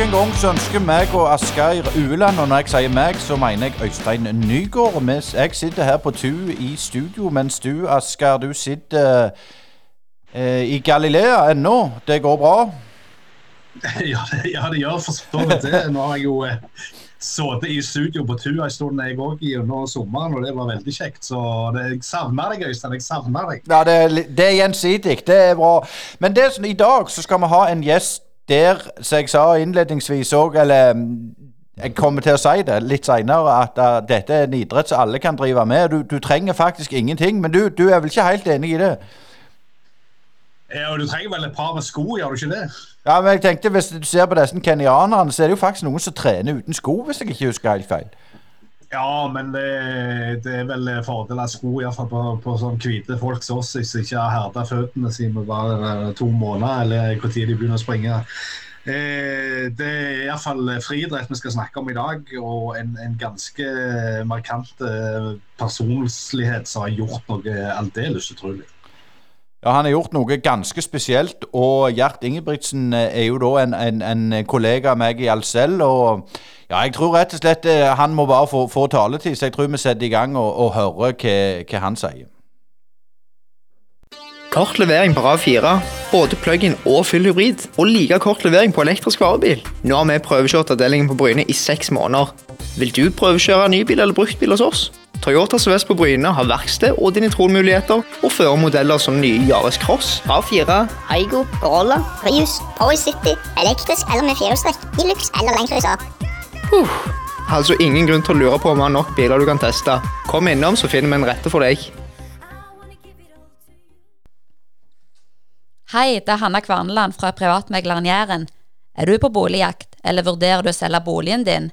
Nok en gang så ønsker meg og Asgeir Ueland, og når jeg sier meg, så mener jeg Øystein Nygaard. Jeg sitter her på tu i studio, mens du, Asgeir, du sitter eh, i Galilea ennå. Det går bra? Ja, det, ja, det gjør for så vidt det. Nå har jeg jo eh, sittet i studio på Tu en stund jeg òg gjennom sommeren, og det var veldig kjekt. Så det, jeg savner deg, Øystein. Jeg savner deg. Ja, det, det er gjensidig. Det er bra. Men det sånn, i dag så skal vi ha en gjest der, som jeg sa innledningsvis òg, eller mm, jeg kommer til å si det litt seinere, at uh, dette er en idrett som alle kan drive med. Du, du trenger faktisk ingenting, men du, du er vel ikke helt enig i det? Ja, og Du trenger vel et par med sko, gjør du ikke det? Ja, men jeg tenkte Hvis du ser på disse kenyanerne, så er det jo faktisk noen som trener uten sko, hvis jeg ikke husker helt feil. Ja, men det, det er vel fordel av sko, iallfall på, på sånn hvite folk som oss, som ikke har herda føttene sine bare eh, to måneder, eller når de begynner å springe. Eh, det er iallfall friidrett vi skal snakke om i dag, og en, en ganske markant eh, personlighet som har gjort noe aldeles utrolig. Ja, Han har gjort noe ganske spesielt, og Gjert Ingebrigtsen eh, er jo da en, en, en kollega av meg i Alcel. og ja, Jeg tror rett og slett eh, han må bare få, få taletid, så jeg tror vi setter i gang og, og hører hva, hva han sier. Kort levering på RAV4, både plug-in og full hybrid, og like kort levering på elektrisk varebil. Nå har vi prøvekjørt avdelingen på Bryne i seks måneder. Vil du prøvekjøre nybil eller bruktbil hos oss? Toyota Sørvest på Bryne har verksted og dinitronmuligheter, og fører modeller som nye Yaris Cross, A4, Aigo, Corolla, Prius, Power City, elektrisk eller med firehjulstrekk, Hilux eller Land Cruiser. Altså ingen grunn til å lure på om vi har nok biler du kan teste. Kom innom, så finner vi en rette for deg. Hei, det er Hanna Kvarneland fra Privatmegleren Jæren. Er du på boligjakt, eller vurderer du å selge boligen din?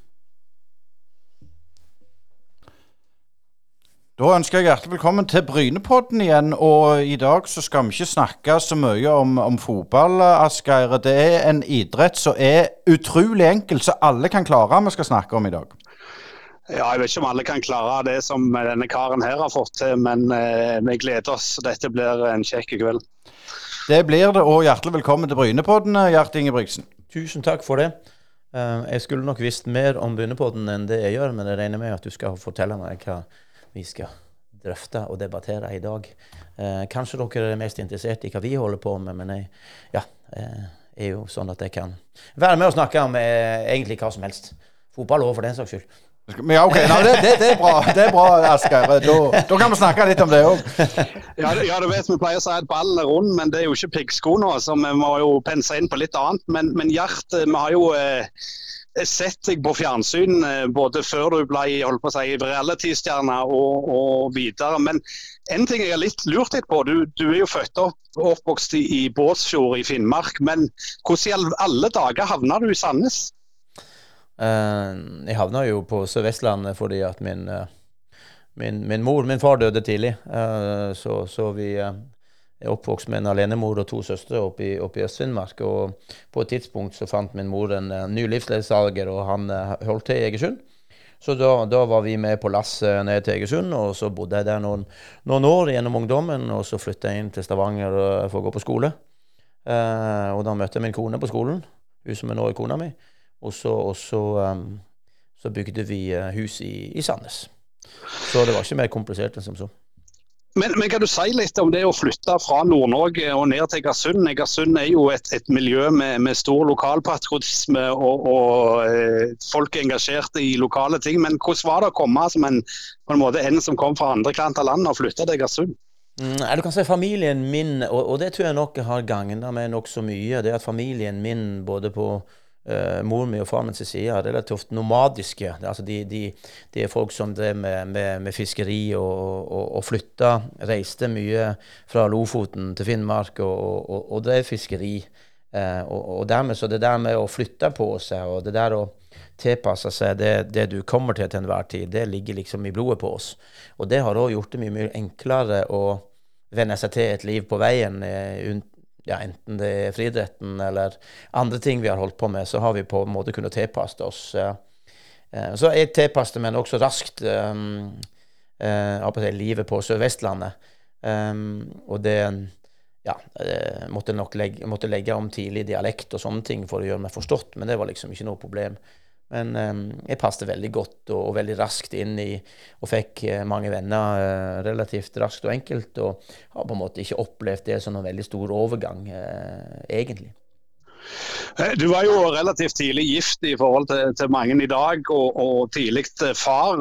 Da ønsker jeg hjertelig velkommen til Brynepodden igjen. Og i dag så skal vi ikke snakke så mye om, om fotball, Asgeir. Det er en idrett som er utrolig enkel, så alle kan klare vi skal snakke om i dag. Ja, Jeg vet ikke om alle kan klare det som denne karen her har fått til, men eh, vi gleder oss. Dette blir en kjekk kveld. Det blir det, og hjertelig velkommen til Brynepodden, Gjert Ingebrigtsen. Tusen takk for det. Eh, jeg skulle nok visst mer om Brynepodden enn det jeg gjør, men jeg regner med at du skal fortelle meg hva vi skal drøfte og debattere i dag. Eh, kanskje dere er mest interessert i hva vi holder på med, men jeg ja, eh, er jo sånn at jeg kan være med og snakke om eh, egentlig hva som helst. Fotball òg, for den saks skyld. Men ja, ok, Nei, det, det, det er bra, det er bra Asgeir. Da, da kan vi snakke litt om det òg. Ja, du- ja, du vet vi pleier å si at ballen er rund, men det er jo ikke piggsko nå, så vi må jo pense inn på litt annet. Men, men Gjert, eh, vi har jo eh, sett deg på fjernsyn eh, både før du ble holdt på å si, reality-stjerne og, og videre. Men en ting jeg har litt lurt litt på, du, du er jo født opp oppvokst i, i Båtsfjord i Finnmark. Men hvordan i alle dager havna du i Sandnes? Uh, jeg havna jo på Sør-Vestlandet fordi at min, uh, min, min mor Min far døde tidlig, Uh, så, så vi eh, er oppvokst med en alenemor og to søstre oppe i, oppe i Øst-Finnmark. Og på et tidspunkt så fant min mor en eh, ny livsledsager, og han eh, holdt til i Egersund. Så da, da var vi med på lasset ned til Egersund, og så bodde jeg der noen, noen år gjennom ungdommen. Og så flytta jeg inn til Stavanger eh, for å gå på skole. Eh, og da møtte jeg min kone på skolen, hun som er nå er kona mi. Og så, og så, um, så bygde vi hus i, i Sandnes. Så det var ikke mer komplisert enn som så. Men, men kan du si litt om det å flytte fra Nord-Norge og ned til Egersund? Egersund er jo et, et miljø med, med stor lokalpatriotisme, og, og eh, folk er engasjerte i lokale ting. Men hvordan var det å komme som en, en måte en som kom fra andre kant av landet og flytte til Egersund? Mm, du kan si familien min, og, og det tror jeg nok har gagna meg nokså mye, det at familien min både på uh, moren min og faren min sin side er relativt nomadiske. Altså de, de, de er folk som drev med, med, med fiskeri og, og, og flytta. Reiste mye fra Lofoten til Finnmark og, og, drev fiskeri. Uh, og, dermed så det der med å flytte på seg, og det der å tilpasse seg det, det du kommer til til enhver tid, det ligger liksom i blodet på oss. Og det har òg gjort det mye, mye enklere å venne seg til et liv på veien. uh, Ja, enten det er friidretten eller andre ting vi har holdt på med, så har vi på en måte kunnet tilpasse oss. eh, Så jeg tilpasset meg også raskt um, si, livet på Sør-Vestlandet. Um, og det ja, måtte nok legge, måtte legge om tidlig dialekt og sånne ting for å gjøre meg forstått, men det var liksom ikke noe problem. Men eh, jeg passet veldig godt og, og veldig raskt inn i og fikk eh, mange venner eh, relativt raskt og enkelt, og har på en måte ikke opplevd det som en veldig stor overgang, eh, egentlig. Du var jo relativt tidlig gift i forhold til, til mange i dag, og, og tidlig far.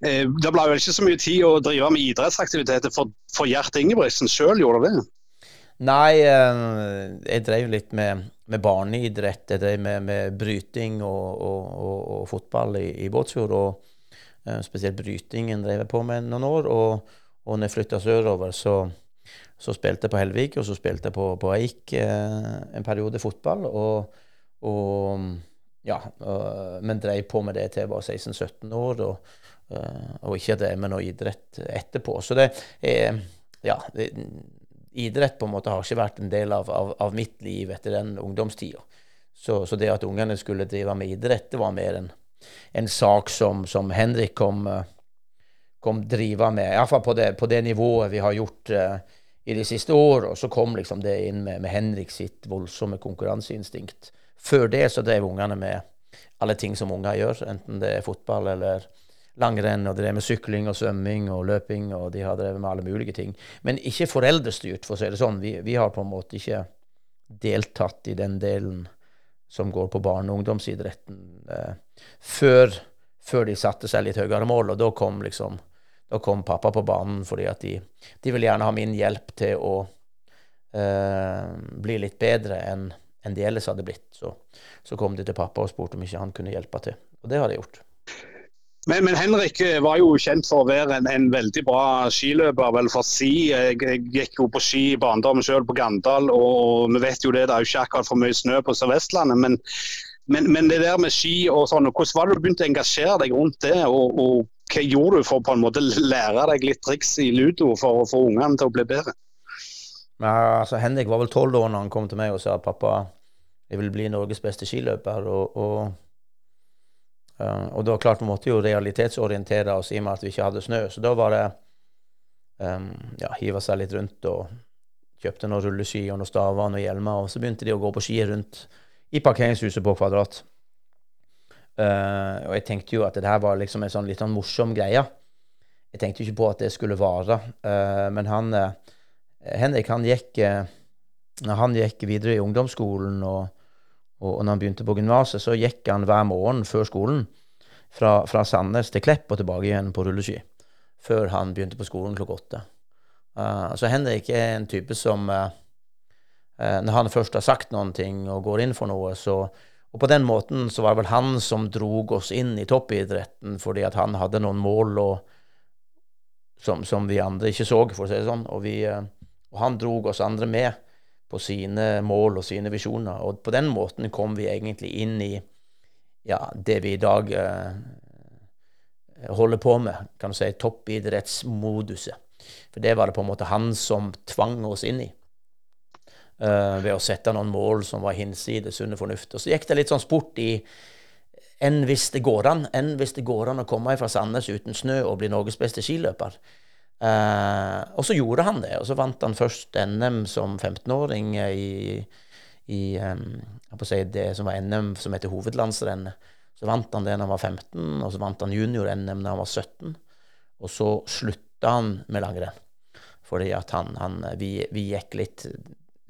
Det ble vel ikke så mye tid å drive med idrettsaktiviteter for, for Gjert Ingebrigtsen sjøl, gjorde det? Nei, jeg drev litt med, med barneidrett. Det drev med, med bryting og, og, og, og fotball i, i Båtsfjord. Og eh, spesielt brytingen drev jeg på med noen år. Og, og når jeg flytta sørover, så, så spilte jeg på Helvik, og så spilte jeg på, på Eik eh, en periode fotball. Og, ja, men drev på med det til jeg var 16-17 år, og, øh, og ikke drev med noe idrett etterpå. Så det er Ja. Det, idrett på en måte har ikke vært en del av, av, av mitt liv etter den ungdomstida. Så, så det at ungene skulle drive med idrett, det var mer en, en sak som, som Henrik kom, eh, kom drive med. Iallfall på det, på det nivået vi har gjort uh, i de siste åra. Så kom liksom det inn med, med Henrik sitt voldsomme konkurranseinstinkt. Før det så drev ungene med alle ting som unger gjør, enten det er fotball eller langrenn, og drev med sykling og svømming og løping, og de har drevet med alle mulige ting. Men ikke foreldrestyrt, for å si det sånn. Vi, vi har på en måte ikke deltatt i den delen som går på barne- og ungdomsidretten, eh, før, før de satte seg litt høyere mål, og da kom liksom da kom pappa på banen fordi at de, de ville gjerne ha min hjelp til å eh, bli litt bedre enn en de ellers hadde blitt. Så, så kom de til pappa og spurte om ikke han kunne hjelpe til. Og det har de gjort. Men, men Henrik eh, var jo kjent for å være en, en veldig bra skiløper, vel for si. Jeg, gikk jo på ski i barndommen selv på Gandal, og vi vet jo det, det er jo ikke akkurat for mye snø på Sør-Vestlandet. Men, men, men, det der med ski og sånn, hvordan var det du begynte å engasjere deg rundt det? Og, og hva gjorde du for å på en måte lære deg litt triks i ludo for å få ungene til å bli bedre? Ja, altså Henrik var vel tolv år da han kom til meg og sa at pappa, jeg vil bli Norges beste skiløper. og, og Uh, og da klart vi måtte jo realitetsorientere oss i og med at vi ikke hadde snø. Så da var det um, ja, hive seg litt rundt og kjøpte noen rulleski og noen staver og noen hjelmer. Og så begynte de å gå på ski rundt i parkeringshuset på Kvadrat. Uh, og jeg tenkte jo at det her var liksom en sånn litt sånn morsom greie. Jeg tenkte jo ikke på at det skulle vare. Uh, men han Henrik han gikk, han gikk videre i ungdomsskolen og og når han begynte på gymnaset, så gikk han hver morgen før skolen fra, fra Sandnes til Klepp og tilbake igjen på rulleski. Før han begynte på skolen klokka åtte. Uh, så Henrik er en type som uh, uh, Når han først har sagt noen ting og går inn for noe, så Og på den måten så var det vel han som drog oss inn i toppidretten fordi at han hadde noen mål og, som, som vi andre ikke så, for å si det sånn. Og, vi, og han drog oss andre med på sine mål og sine visjoner. Og på den måten kom vi egentlig inn i ja, det vi i dag eh, holder på med, kan du si, toppidrettsmoduset. For det var det på en måte han som tvang oss inn i. Eh, ved å sette noen mål som var hinsides sunn fornuft. Og så gikk det litt sånn sport i enn hvis det går an, enn hvis det går an å komme fra Sandnes uten snø og bli Norges beste skiløper. Uh, og så gjorde han det, og så vant han først NM som 15-åring i, i um, si det som var NM som heter hovedlandsrennet. Så vant han det da han var 15, og så vant han junior-NM da han var 17. Og så slutta han med langrenn, fordi at han, han vi, vi, gikk litt,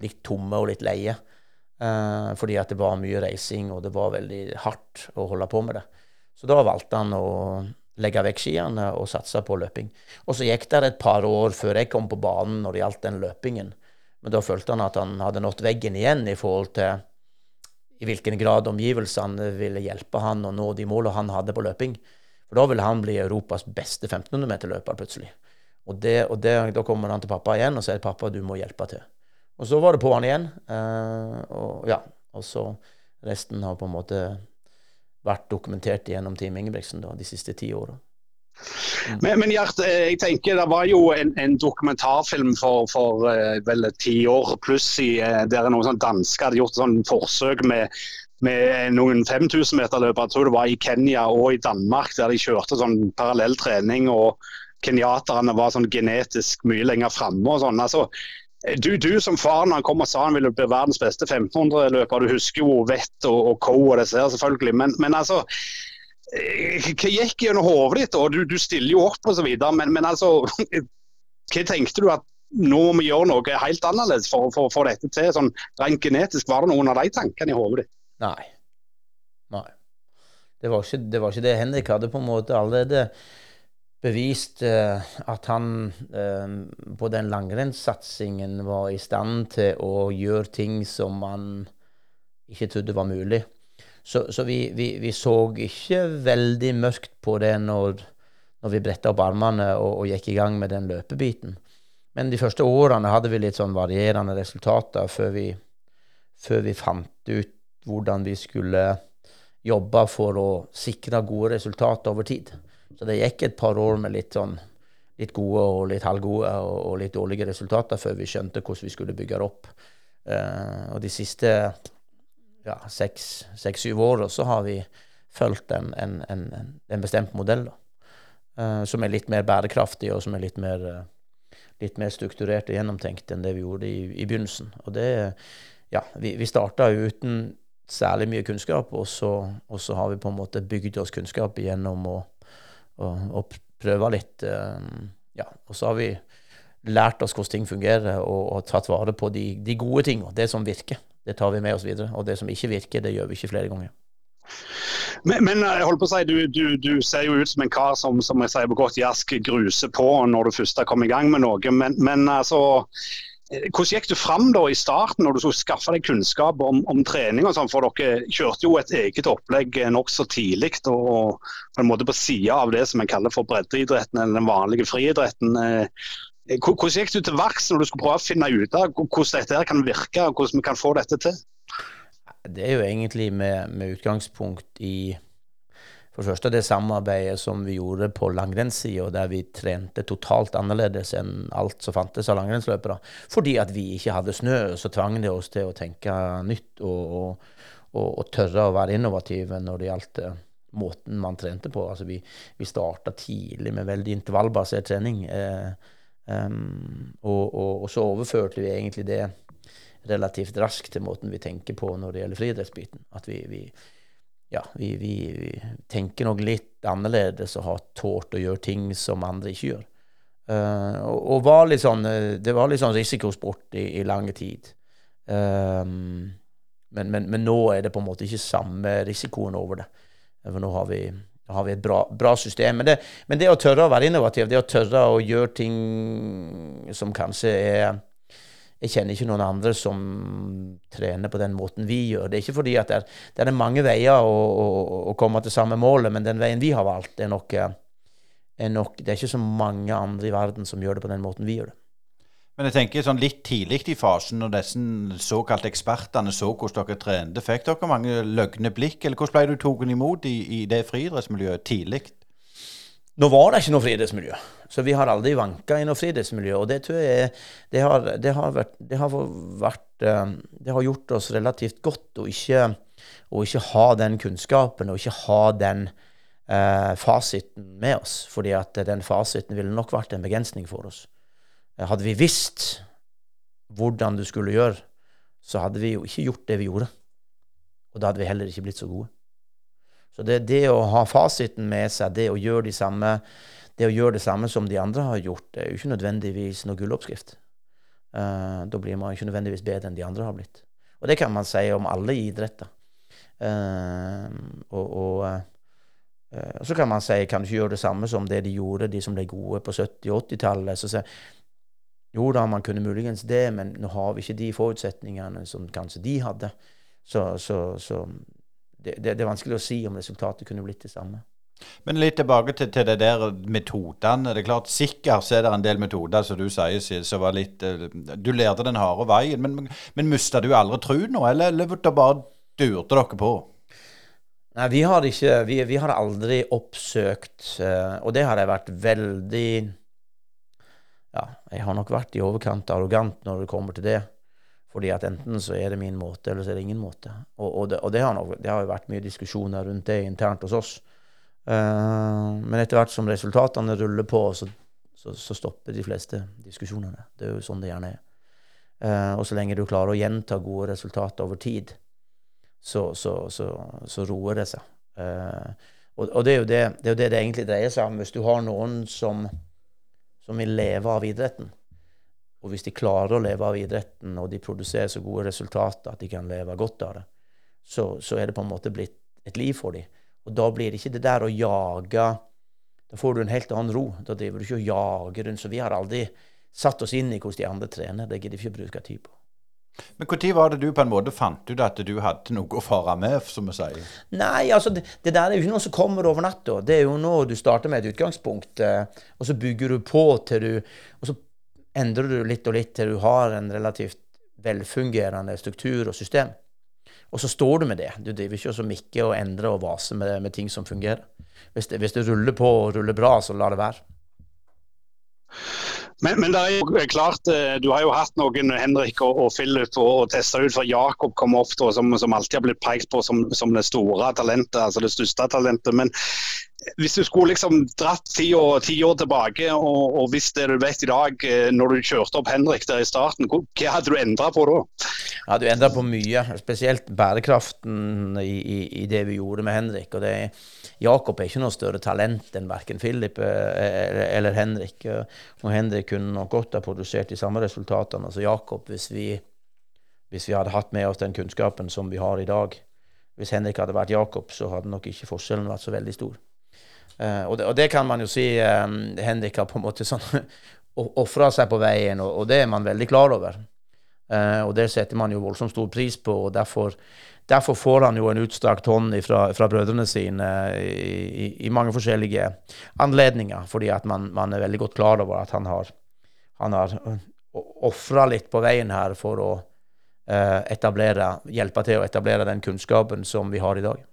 litt, tomme og litt leie. Uh, fordi at det var mye reising, og det var veldig hardt å holde på med det. Så da valgte han å legge vekk skiene og satse på løping. Og så gikk det et par år før jeg kom på banen når det gjaldt den løpingen. Men da følte han at han hadde nådd veggen igjen i forhold til i hvilken grad omgivelsene ville hjelpe han å nå de målene han hadde på løping. For da ville han bli Europas beste 1500-meterløper plutselig. Og, det, og det, da kommer han til pappa igjen og sier 'pappa, du må hjelpe til'. Og så var det på han igjen. Eh, og ja, og så resten har på en måte vært dokumentert gjennom Team Ingebrigtsen da, de siste ti åra. Men, men Gjert, eh, jeg tenker det var jo en, en dokumentarfilm for, for eh, vel ti år pluss i, eh, der noen sånn dansker hadde gjort sånn forsøk med, med noen 5000-meterløpere. Jeg tror det var i Kenya og i Danmark, der de kjørte sånn parallell trening. og Kenyaterne var sånn genetisk mye lenger framme. sånn. Altså, du, du, som far når han kom og sa han ville bli verdens beste 1500-løper, du husker jo Vett og, og Co og disse her selvfølgelig. Men, men altså, Eh, hva gikk gjennom hodet ditt? og Du, du stiller jo opp osv. Men, men altså, hva tenkte du at nå må vi gjøre noe helt annerledes for å få dette til? Sånn, rent genetisk, Var det noen av de tankene i hodet ditt? Nei. Nei. Det var, ikke, det var ikke det. Henrik hadde på en måte allerede bevist uh, at han uh, på den langrennssatsingen var i stand til å gjøre ting som han ikke trodde var mulig. Så, så vi, vi, vi, så ikke veldig mørkt på det når, når vi bretta opp armene og, og, gikk i gang med den løpebiten. Men de første årene hadde vi litt sånn varierende resultater før vi, før vi fant ut hvordan vi skulle jobbe for å sikre gode resultater over tid. Så det gikk et par år med litt sånn litt gode og litt halvgode og, og litt dårlige resultater før vi skjønte hvordan vi skulle bygge det opp. Uh, og de siste ja, seks-syv åra så har vi fulgt en, en, en, en bestemt modell uh, som er litt mer bærekraftig, og som er litt mer, uh, litt mer strukturert og gjennomtenkt enn det vi gjorde i, i begynnelsen. Og det, ja, vi, vi starta uten særlig mye kunnskap, og så, og så, har vi på en måte bygd oss kunnskap gjennom å, å, og prøve litt. Uh, ja, og så har vi lært oss hvordan ting fungerer, og, og tatt vare på de, de gode tingene, det som virker det tar vi med oss videre. Og det som ikke virker, det gjør vi ikke flere ganger. Men, men jeg holder på å si, du, du, du, ser jo ut som en kar som, som jeg sier på godt jask gruser på når du først har kommet i gang med noe. Men, men altså, hvordan gikk du fram da i starten når du skulle skaffe deg kunnskap om, om trening? og sånn, For dere kjørte jo et eget opplegg nokså tidlig og på en måte på sida av det som en kaller for breddeidretten eller den vanlige friidretten. Eh, hvordan gikk du til verks når du skulle prøve å finne ut av hvordan dette her kan virke, og hvordan vi kan få dette til? Det er jo egentlig med, med utgangspunkt i for det første det samarbeidet som vi gjorde på langrennssida, der vi trente totalt annerledes enn alt som fantes av langrennsløpere. Fordi at vi ikke hadde snø, så tvang det oss til å tenke nytt og, og, og, og tørre å være innovative når det gjaldt eh, måten man trente på. Altså vi, vi starta tidlig med veldig intervallbasert trening. Eh, Um, og, så overførte vi egentlig det relativt raskt til måten vi tenker på når det gjelder friidrettsbiten. At vi, vi ja, vi, vi, vi, tenker nok litt annerledes og har tålt å gjøre ting som andre ikke gjør. Uh, og, var litt sånn, eh, det var litt sånn risikosport i, i lang tid. Um, men, men, men, nå er det på en måte ikke samme risikoen over det. For nå har vi har vi et bra, bra system. Men det, men det, å tørre å være innovativ, det å tørre å gjøre ting som kanskje er Jeg kjenner ikke noen andre som trener på den måten vi gjør. Det er ikke fordi at det er, det er mange veier å, å, å, komme til samme målet, men den veien vi har valgt, er nok, er nok Det er ikke så mange andre i verden som gjør det på den måten vi gjør det. Men jeg tenker sånn litt tidlig i fasen, når disse såkalte ekspertene så hvordan dere trente, fikk dere mange løgne blikk, eller hvordan ble du tatt imot i, i det friidrettsmiljøet tidlig? Nå var det ikke noe friidrettsmiljø, så vi har aldri vanka i noe friidrettsmiljø. Og det tror jeg det har, det det har, vært, eh, det har gjort oss relativt godt å ikke, å ikke ha den kunnskapen og ikke ha den eh, fasiten med oss. fordi at den fasiten ville nok vært en begrensning for oss. Hadde vi visst hvordan du skulle gjøre, så hadde vi jo ikke gjort det vi gjorde. Og da hadde vi heller ikke blitt så gode. Så det, det å ha fasiten med seg, det å gjøre, de samme, det å gjøre det samme som de andre har gjort, det er jo ikke nødvendigvis noe gulloppskrift. Uh, da blir man ikke nødvendigvis bedre enn de andre har blitt. Og det kan man si om alle idretter. Uh, og, og uh, så kan man si kan du ikke gjøre det samme som det de gjorde, de som ble gode på 70- og 80-tallet. Så sier jo da, man kunne muligens det, men nå har vi ikke de forutsetningene som kanskje de hadde. Så, så, så det, det, det, er vanskelig å si om resultatet kunne blitt det samme. Men litt tilbake til, til det der metodene. Det er klart, Sikkert så er det en del metoder som du sier som var litt eh, Du lærte den harde veien, men, men mista du aldri truen nå, eller, eller bare durte dere på? Nei, vi har ikke Vi, vi har aldri oppsøkt eh, Og det har jeg vært veldig Ja, jeg har nok vært i overkant arrogant når det kommer til det. Fordi at enten så er det min måte, eller så er det ingen måte. Og, og, det, og det, har nok, det, har jo vært mye diskusjoner rundt det internt hos oss. Uh, men etter hvert som resultatene ruller på, så, så, så, stopper de fleste diskusjonene. Det er jo sånn det gjerne er. Uh, og så lenge du klarer å gjenta gode resultater over tid, så, så roer det seg. Uh, og, og det, er det, det, er jo det, det egentlig dreier seg om. Hvis du har noen som som vil leve av idretten. Og hvis de klarer å leve av idretten, og de produserer så gode resultater at de kan leve godt av det, så, så er det på en måte blitt et liv for dem. Og da blir det ikke det der å jage Da får du en helt annen ro. Da driver du ikke og jager rundt. Så vi har aldri satt oss inn i hvordan de andre trener. Det gidder vi ikke å bruke tid på. Men Når var det du på en måte fant ut at du hadde noe å fare med, som vi sier? Nei, altså det, det, der er jo ikke noe som kommer over natta. Det er jo noe du starter med et utgangspunkt, eh, og så bygger du på til du Og så endrer du litt og litt til du har en relativt velfungerende struktur og system. Og så står du med det. Du driver ikke og mikker og endrer og vaser med, med ting som fungerer. Hvis det, hvis det ruller på og ruller bra, så la det være. Men, men, det er jo klart, eh, du har jo hatt noen Henrik og, og Philip og, og testa ut, for Jakob kom ofte, og som, som, alltid har blitt pekt på som, som, det store talentet, altså det største talentet. Men hvis du skulle liksom dratt ti år, ti år tilbake og, og visst det du vet i dag, eh, når du kjørte opp Henrik der i starten, hva hadde du endra på da? Ja, Du endra på mye, spesielt bærekraften i, i, i, det vi gjorde med Henrik. og det Jakob er ikke noe større talent enn verken Philip eller, eller Henrik. Og Henrik kunne nok godt ha produsert de samme resultatene. som Jakob, hvis vi, hvis vi hadde hatt med oss den kunnskapen som vi har i dag. Hvis Henrik hadde vært Jakob, så hadde nok ikke forskjellen vært så veldig stor. Uh, og, det, og, det, kan man jo si um, Henrik har på en måte sånn ofra seg på veien, og, og, det er man veldig klar over. Uh, og det setter man jo voldsomt stor pris på, og derfor, derfor får han jo en utstrakt hånd fra, fra brødrene sine i, i, mange forskjellige anledninger, fordi at man, man, er veldig godt klar over at han har, han har ofra litt på veien her for å etablere, hjelpe til å etablere den kunnskapen som vi har i dag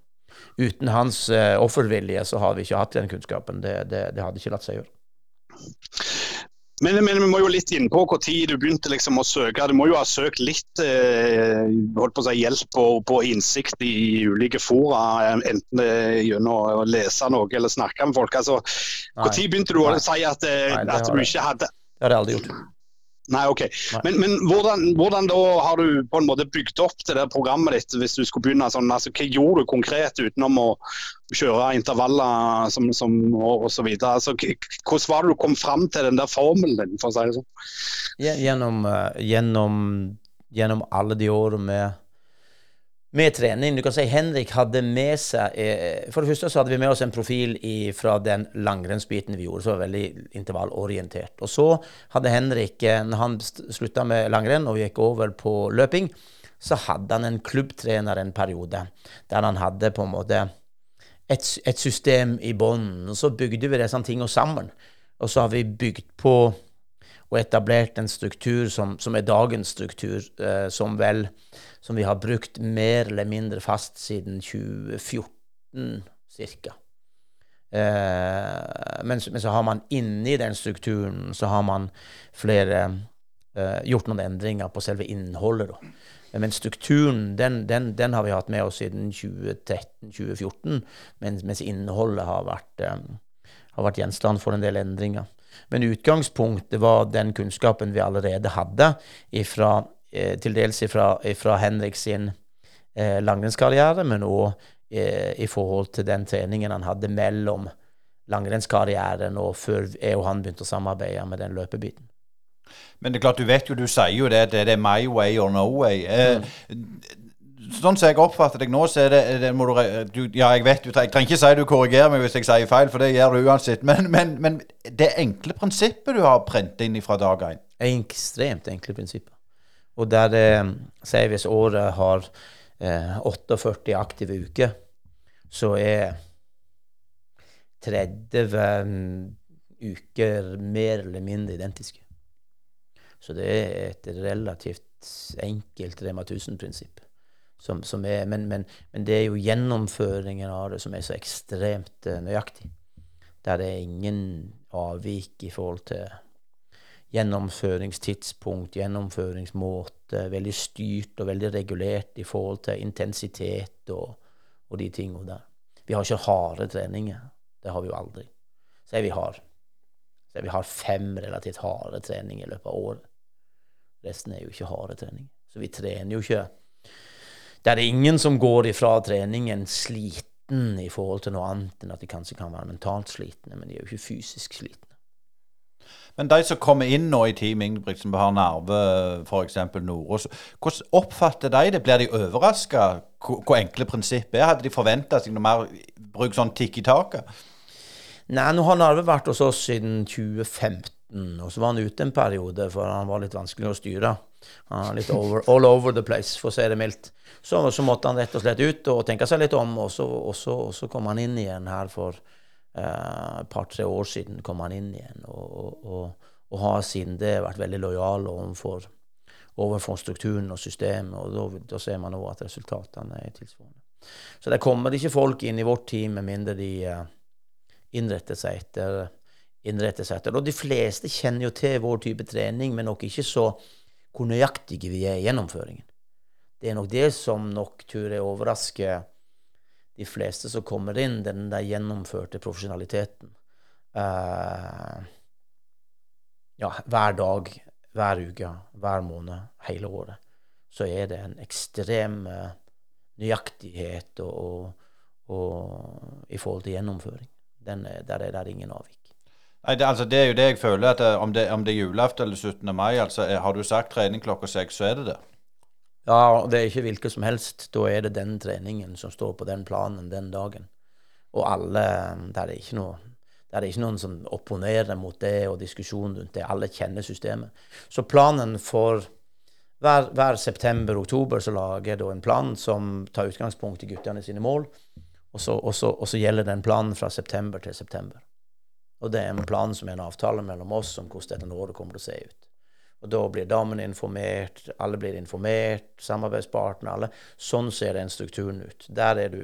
uten hans uh, offervilje så har vi ikke hatt den kunnskapen. Det, det, det hadde ikke latt seg gjøre. Men, men, vi må jo litt inn på hvor tid du begynte liksom å søke. Du må jo ha søkt litt eh, si, hjelp og på innsikt i ulike fora, enten gjennom å lese noe eller snakke med folk. Altså, Når begynte du å si at, eh, Nei, at du ikke hadde Det har jeg aldri gjort. Nei, ok. Nei. Men, men hvordan, hvordan, da har du på en måte bygd opp det der programmet ditt, hvis du skulle begynne sånn? altså Hva gjorde du konkret utenom å kjøre intervaller som, som, og, videre? Altså, hvordan var det du kom fram til den der formelen din, for å si det sånn? Gjennom, eh, gjennom, gjennom alle de årene med med trening. Du kan si Henrik hadde med seg eh, For det første så hadde vi med oss en profil fra den langrennsbiten vi gjorde, som var veldig intervallorientert. Og så hadde Henrik, eh, når han slutta med langrenn og gikk over på løping, så hadde han en klubbtrener en periode der han hadde på en måte et, et system i bånn. Og så bygde vi disse tingene sammen. Og så har vi bygd på og etablert en struktur som, som er dagens struktur, eh, som vel som vi har brukt mer eller mindre fast siden 2014 ca. Eh, men, men, så har man inni den strukturen så har man flere eh, gjort noen endringer på selve innholdet. da. Men strukturen den, den, den, har vi hatt med oss siden 2013-2014, mens, mens, innholdet har vært, eh, har vært, gjenstand for en del endringer. Men utgangspunktet var den kunnskapen vi allerede hadde ifra til dels fra Henrik sin eh, langrennskarriere, men òg eh, i forhold til den treningen han hadde mellom langrennskarrieren og før jeg og han begynte å samarbeide med den løpebiten. Men det er klart, du vet jo, du sier jo det, det, det er my way or no way. Mm. sånn som jeg oppfatter deg nå, så er det, det må du, du, Ja, jeg vet, du, jeg trenger ikke si du korrigerer meg hvis jeg sier feil, for det gjør du uansett. Men, men, men det enkle prinsippet du har prent inn fra dag én? Ekstremt enkle prinsipper. Og der eh, sier hvis året har eh, 48 aktive uker, så er 30 uker mer eller mindre identiske. Så det er et relativt enkelt Rema 1000-prinsipp. som, som er, men, men, men, det er jo gjennomføringen av det som er så ekstremt uh, nøyaktig. Der det er ingen avvik i forhold til gjennomføringstidspunkt, gjennomføringsmåte. Veldig styrt og veldig regulert i forhold til intensitet og, og de tingene der. Vi har ikke harde treninger. Det har vi jo aldri. Så vi har, så vi har fem relativt harde treninger i løpet av året. Resten er jo ikke harde treninger. Så vi trener jo ikke Det er ingen som går ifra treningen sliten i forhold til noe annet enn at de kanskje kan være mentalt slitne, men de er jo ikke fysisk slitne. Men de som kommer inn nå i Team Ingebrigtsen, har Narve, f.eks. Nordås, hvordan oppfatter de det? Blir de overraska hvor enkle prinsippet er? Hadde de forventa seg noe mer bruk sånn tikk i taket? Nei, nå har Narve vært hos oss siden 2015. Og så var han ute en periode, for han var litt vanskelig å styre. Han var litt over, all over the place, for å si det mildt. Så, så, måtte han rett og slett ut og tenke seg litt om, og så, og så, og så kom han inn igjen her for et uh, par-tre år siden. kom han inn igjen, og, og, og har siden det vært veldig lojal overfor, overfor strukturen og systemet, og da, ser man òg at resultatene er tilsvarende. Så det kommer ikke folk inn i vårt team med mindre de uh, innretter seg etter Innretter seg etter. Og de fleste kjenner jo til vår type trening, men nok ikke så hvor nøyaktige vi er i gjennomføringen. Det er nok det som nok tror jeg overrasker de fleste som kommer inn, den der gjennomførte profesjonaliteten. eh, ja, hver dag, hver uke, hver måned, hele året. Så er det en ekstrem eh, nøyaktighet og, og, og, i forhold til gjennomføring. Den, der er det ingen avvik. Nei, det, altså, det er jo det jeg føler, at eh, om det, om det er julaften eller 17. mai, altså, er, har du sagt trening klokka seks, så er det det. Ja, det er ikke hvilket som helst. Da er det den treningen som står på den planen den dagen. Og alle Der er ikke noe det er ikke noen som opponerer mot det og diskusjon rundt det. Alle kjenner systemet. Så planen for hver, hver september-oktober så lager jeg da en plan som tar utgangspunkt i guttene sine mål. Og så, og så, og så gjelder den planen fra september til september. Og det er en plan som er en avtale mellom oss om hvordan dette året kommer til å se ut. Og da blir damene informert, alle blir informert, samarbeidspartnere, alle. Sånn ser den strukturen ut. Der er du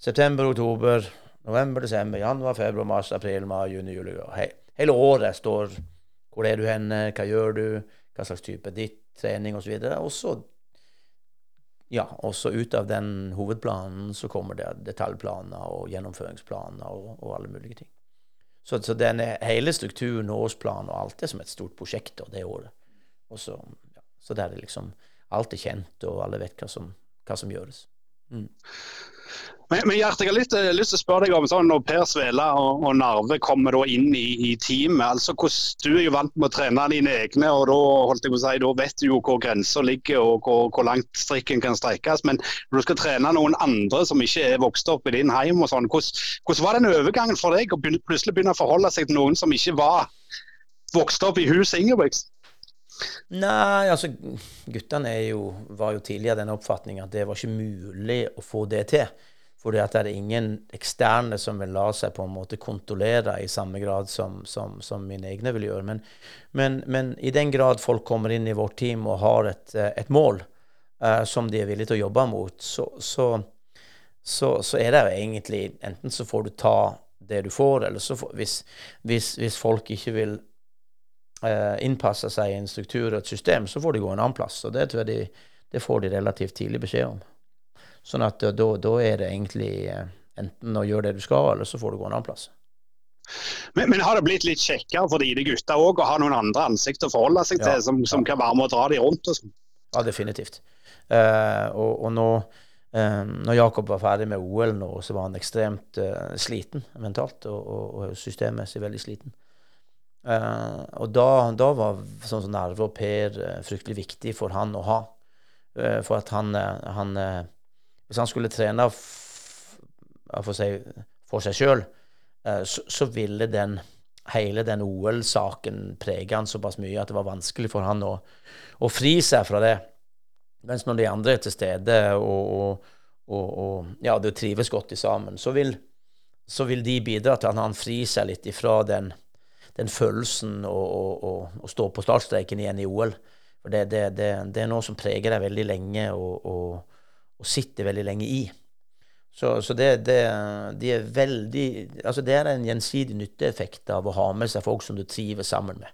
september, oktober, november, desember, januar, februar, mars, april, mai, juni, juli. Hei. hele året står hvor er du henne, hva gjør du, hva slags type ditt, trening osv. Og så ja, også ut av den hovedplanen så kommer det detaljplaner og gjennomføringsplaner og, og alle mulige ting. Så, så denne, hele strukturen, årsplanen og alt er som et stort prosjekt det året. Og så, ja, så der er liksom alt er kjent, og alle vet hva som, hva som gjøres. Mm. Men, men Gjert, jeg har litt uh, lyst til å spørre deg om sånn, når Per Svela og, og Narve kommer da inn i, i teamet. altså hvordan, Du er jo vant med å trene dine egne, og da holdt jeg på å si, da vet du jo hvor grensa ligger og hvor, hvor, langt strikken kan strekkes. Men når du skal trene noen andre som ikke er vokst opp i din heim, og sånn, hvordan, hvordan var den overgangen for deg å plutselig begynne å forholde seg til noen som ikke var vokst opp i huset Ingebrigtsen? Nei, altså guttene var jo tidligere den oppfatning at det var ikke mulig å få det til. At det er ingen eksterne som vil la seg på en måte kontrollere i samme grad som, som, som mine egne vil gjøre. Men, men, men, i den grad folk kommer inn i vårt team og har et, eh, et mål uh, som de er villige til å jobbe mot, så, så, så, så, er det jo egentlig Enten så får du ta det du får, eller så får, hvis, hvis, hvis folk ikke vil uh, innpasse seg i en struktur og et system, så får de gå en annen plass. Og det tror jeg de, det får de relativt tidlig beskjed om. Sånn at da, da er det egentlig eh, enten å gjøre det du skal, eller så får du gå en annen plass. Men, men, har det blitt litt kjekkere for dine gutter òg å ha noen andre ansikt å forholde seg til, som, som kan være med å dra dem rundt? sånn? Ja, definitivt. Uh, og, og, nå uh, når Jakob var ferdig med OL nå, så var han ekstremt uh, sliten mentalt, og, og, og systemmessig veldig sliten. Og da, da, var sånn som Nerve og Per fryktelig viktig for han å ha. for at han, han hvis han skulle trene for seg, for seg sjøl, så, så, ville den hele den OL-saken prege han såpass mye at det var vanskelig for han å, å fri seg fra det. Mens når de andre er til stede og, og, og, og ja, det trives godt sammen, så vil, så vil de bidra til at han frir seg litt ifra den, den følelsen å stå på startstreken igjen i OL. For det, det, det, det, er noe som preger deg veldig lenge. og og sitter veldig lenge i. Så, så det, det, de er veldig Altså det er en gjensidig nytteeffekt av å ha med seg folk som du trives sammen med.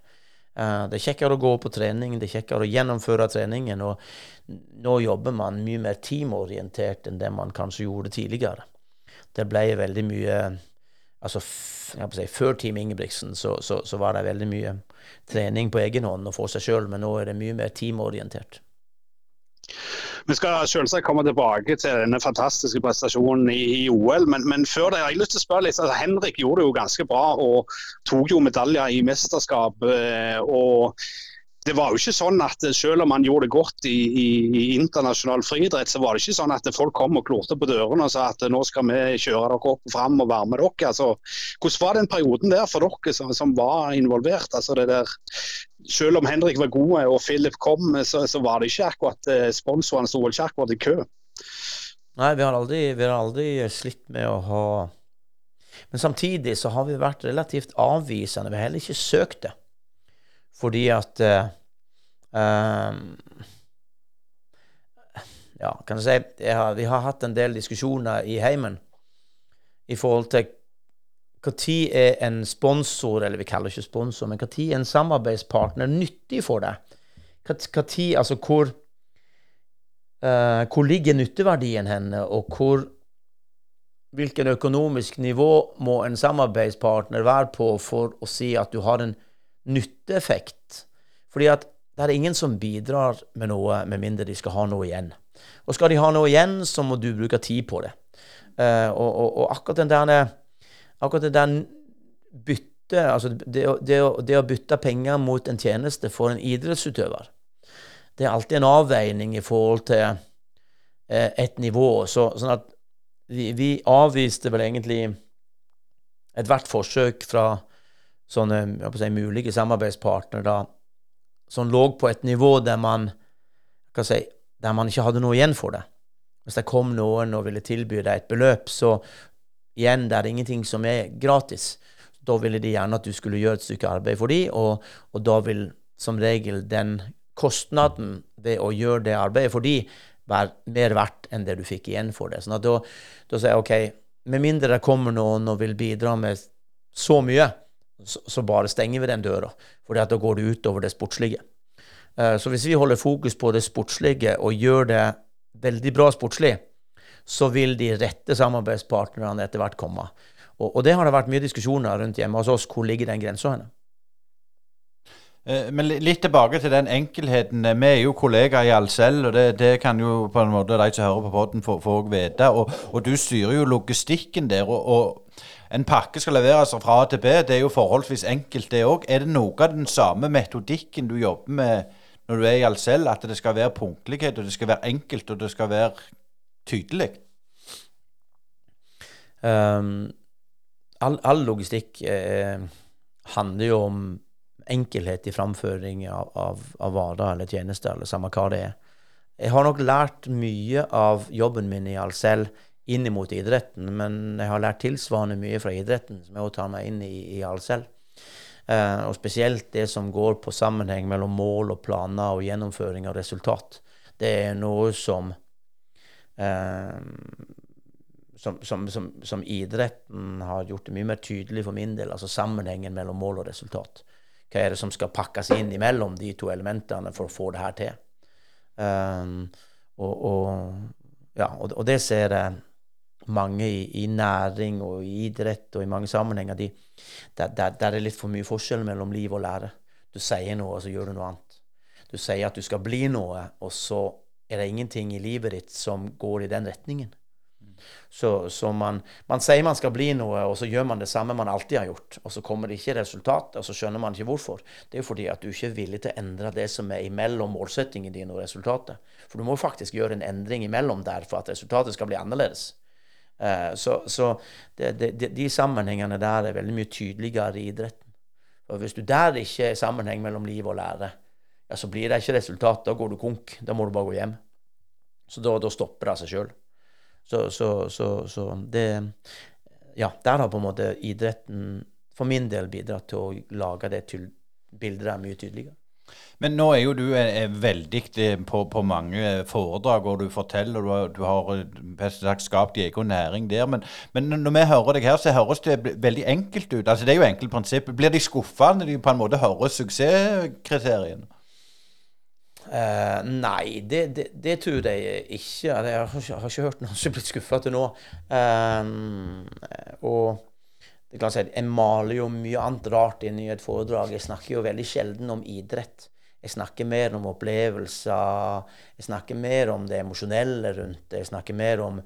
Uh, det er kjekkere å gå på trening, det er kjekkere å gjennomføre treningen. Og nå jobber man mye mer teamorientert enn det man kanskje gjorde tidligere. Det ble veldig mye Altså, si, Før Team Ingebrigtsen så, så, så, var det veldig mye trening på egen hånd og for seg sjøl, men nå er det mye mer teamorientert. Vi skal selvsagt komme tilbake til denne fantastiske prestasjonen i, i OL, men, men, før det jeg har lyst til å spørre litt. Altså, Henrik gjorde det jo ganske bra og tok jo medaljer i mesterskap. Eh, og det var jo ikke sånn at selv om han gjorde det godt i, i, i, internasjonal friidrett, så var det ikke sånn at folk kom og klorte på dørene og sa at nå skal vi kjøre dere opp og fram og være med dere. Altså, hvordan var den perioden der for dere som, som var involvert? Altså, selv om Henrik var god og Philip kom, så, så var det ikke akkurat eh, sponsorene sto ikke akkurat i kø. Nei, vi har, aldri, vi har aldri slitt med å ha Men samtidig så har vi vært relativt avvisende. Vi har heller ikke søkt det. Fordi at uh, Ja, kan jeg si jeg Vi har hatt en del diskusjoner i heimen i forhold til når er en sponsor, eller vi kaller ikke sponsor, men når er en samarbeidspartner nyttig for deg? Når, altså hvor, uh, hvor ligger nytteverdien henne, og hvor Hvilken økonomisk nivå må en samarbeidspartner være på for å si at du har en nytteeffekt. Fordi at det er ingen som bidrar med noe med mindre de skal ha noe igjen. Og skal de ha noe igjen, så må du bruke tid på det. Uh, og, og, og, akkurat den der akkurat den der bytte, altså det, det, det, å bytte penger mot en tjeneste for en idrettsutøver, det er alltid en avveining i forhold til uh, et nivå. Så, sånn at vi, vi avviste vel egentlig ethvert forsøk fra sånne si, mulige samarbeidspartnere som lå på et nivå der man, si, der man ikke hadde noe igjen for det. Hvis det kom noen og ville tilby deg et beløp, så igjen, det er ingenting som er gratis. Da ville de gjerne at du skulle gjøre et stykke arbeid for dem, og, og da vil som regel den kostnaden ved å gjøre det arbeidet for dem være mer verdt enn det du fikk igjen for det. Sånn at da, da sier jeg OK, med mindre det kommer noen og vil bidra med så mye, så, så, bare stenger vi den døra. For da går det utover det sportslige. Uh, så hvis vi holder fokus på det sportslige og gjør det veldig bra sportslig, så vil de rette samarbeidspartnerne etter hvert komme. Og, og, det har det vært mye diskusjoner rundt hjemme hos oss. Hvor ligger den grensa henne? Eh, men litt tilbake til den enkelheten. Vi er jo kollegaer i Alcel, og det, det, kan jo på en måte de som hører på poden få vite. Og, og, du styrer jo logistikken der. og, og en pakke skal leveres fra A til B. Det er jo forholdsvis enkelt, det òg. Er det noe av den samme metodikken du jobber med når du er i Alcel, at det skal være punktlighet, og det skal være enkelt, og det skal være tydelig? Um, all, all, logistikk eh, handler jo om enkelhet i framføring av, av, av varer eller tjenester, eller samme hva det er. Jeg har nok lært mye av jobben min i Alcel inn mot idretten, men jeg har lært tilsvarende mye fra idretten som jeg også tar meg inn i, i selv. Eh, og spesielt det som går på sammenheng mellom mål og planer og gjennomføring av resultat. Det er noe som, eh, som, som, som idretten har gjort det mye mer tydelig for min del, altså sammenhengen mellom mål og resultat. Hva er det som skal pakkes inn imellom de to elementene for å få det her til? Um, og, og, ja, og, og, det ser jeg mange i, i, næring og i idrett og i mange sammenhenger, de, der, der, der, er litt for mye forskjell mellom liv og lære. Du sier noe, og så gjør du noe annet. Du sier at du skal bli noe, og så er det ingenting i livet ditt som går i den retningen. Så, så man, man, sier man skal bli noe, og så gjør man det samme man alltid har gjort. Og så kommer det ikke resultat, og så skjønner man ikke hvorfor. Det er jo fordi at du ikke er villig til å endre det som er imellom målsettingen din og resultatet. For du må faktisk gjøre en endring imellom der for at resultatet skal bli annerledes. Eh, så, så det, det, de sammenhengene der er veldig mye tydeligere i idretten. Og Hvis du der ikke er sammenheng mellom liv og lære, ja, så blir det ikke resultat. Da går du konk. Da må du bare gå hjem. Så da, da stopper det seg sjøl. Så, så, så, så, det Ja, der har på en måte idretten for min del bidratt til å lage det bildet der mye tydeligere. Men nå er jo du er, veldig eh, på, på mange foredrag, og du forteller, og du har, du har eh, sagt skapt egen næring der. Men, men når vi hører deg her, så høres det veldig enkelt ut. Altså Det er jo enkelt prinsipp. Blir de skuffa når de på en måte hører suksesskriteriene? Uh, nei, det, det, det tror jeg ikke. Jeg har ikke, jeg har ikke hørt noen som er blitt skuffa til nå. Uh, og det jeg si, jeg maler jo mye annet rart inn i et foredrag. Jeg snakker jo veldig sjelden om idrett. Jeg snakker mer om opplevelser. Jeg snakker mer om det emosjonelle rundt det. Jeg snakker mer om,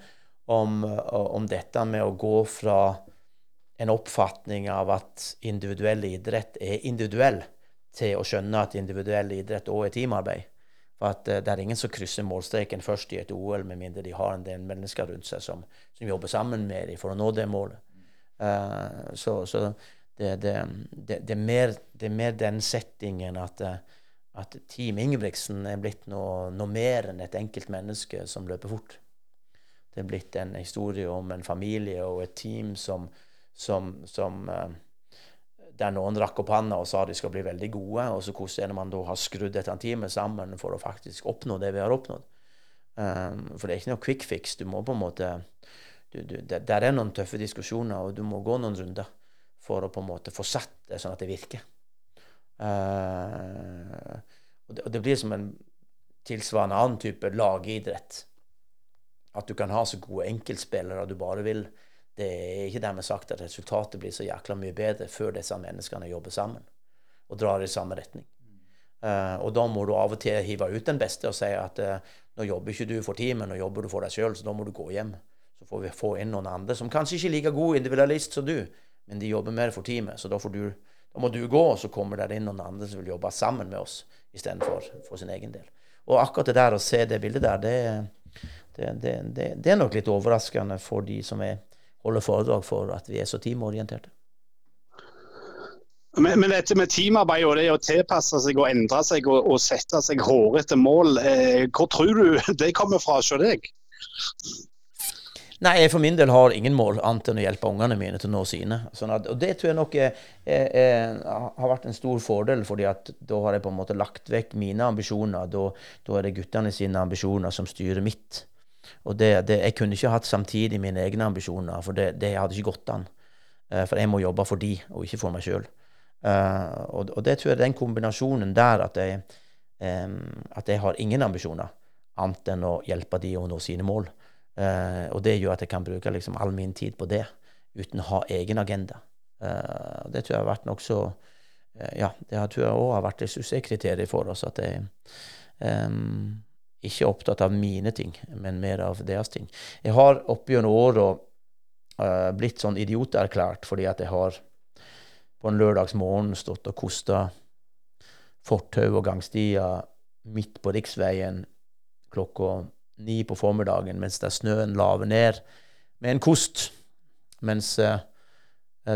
om, om dette med å gå fra en oppfatning av at individuell idrett er individuell, til å skjønne at individuell idrett òg er teamarbeid. For at eh, det er ingen som krysser målstreken først i et OL, med mindre de har en del mennesker rundt seg som, som jobber sammen med dem for å nå det målet. Eh, så så det, det, det, er mer, det er mer den settingen at, eh, at Team Ingebrigtsen er blitt noe, noe mer enn et enkelt menneske som løper fort. Det er blitt en historie om en familie og et team som, som, som eh, der noen rakk opp handa og sa de skal bli veldig gode, og så hvordan man da har skrudd dette teamet sammen for å faktisk oppnå det vi har oppnådd. Um, for det er ikke noe quick fix. Du må på en måte du, du, det, Der er noen tøffe diskusjoner, og du må gå noen runder for å på en måte få satt det sånn at det virker. Uh, og, det, og det blir som en tilsvarende annen type lagidrett. At du kan ha så gode enkeltspillere du bare vil. Det er ikke dermed sagt at resultatet blir så jækla mye bedre før disse menneskene jobber sammen og drar i samme retning. Uh, og da må du av og til hive ut den beste og si at uh, nå jobber ikke du for teamet, nå jobber du for deg sjøl, så da må du gå hjem. Så får vi få inn noen andre som kanskje ikke er like god individualist som du, men de jobber mer for teamet. Så da, du, da må du gå, og så kommer det inn noen andre som vil jobbe sammen med oss istedenfor for sin egen del. Og akkurat det der å se det bildet der, det, det, det, det, er nok litt overraskende for de som er, holder foredrag for at vi er så teamorienterte. Men, men dette med teamarbeid og det å tilpasse seg og endre seg og, og sette seg hårete mål, eh, hvor tror du det kommer fra hos deg? Nei, jeg for min del har ingen mål annet enn å hjelpe ungene mine til å nå sine. Sånn at, og det tror jeg nok er, er, er, har vært en stor fordel, fordi at da har jeg på en måte lagt vekk mine ambisjoner. Da, da er det guttene sine ambisjoner som styrer mitt. Og det, det, jeg kunne ikke hatt samtidig mine egne ambisjoner, for det, det hadde ikke gått an. Uh, for jeg må jobbe for de, og ikke for meg sjøl. Uh, og, og, det tror jeg den kombinasjonen der at jeg, um, at jeg har ingen ambisjoner annet enn å hjelpe de å nå sine mål. Uh, og det gjør at jeg kan bruke liksom all min tid på det uten å ha egen agenda. Uh, det tror jeg har vært nokså uh, Ja, det tror jeg òg har vært et suksesskriterium for oss. At jeg um, ikke er opptatt av mine ting, men mer av deres ting. Jeg har opp gjennom åra uh, blitt sånn idioterklært fordi at jeg har på en lørdagsmorgen stått og kosta fortau og gangstier midt på riksveien klokka ni på formiddagen mens det snøen laver ned med en kost, mens eh,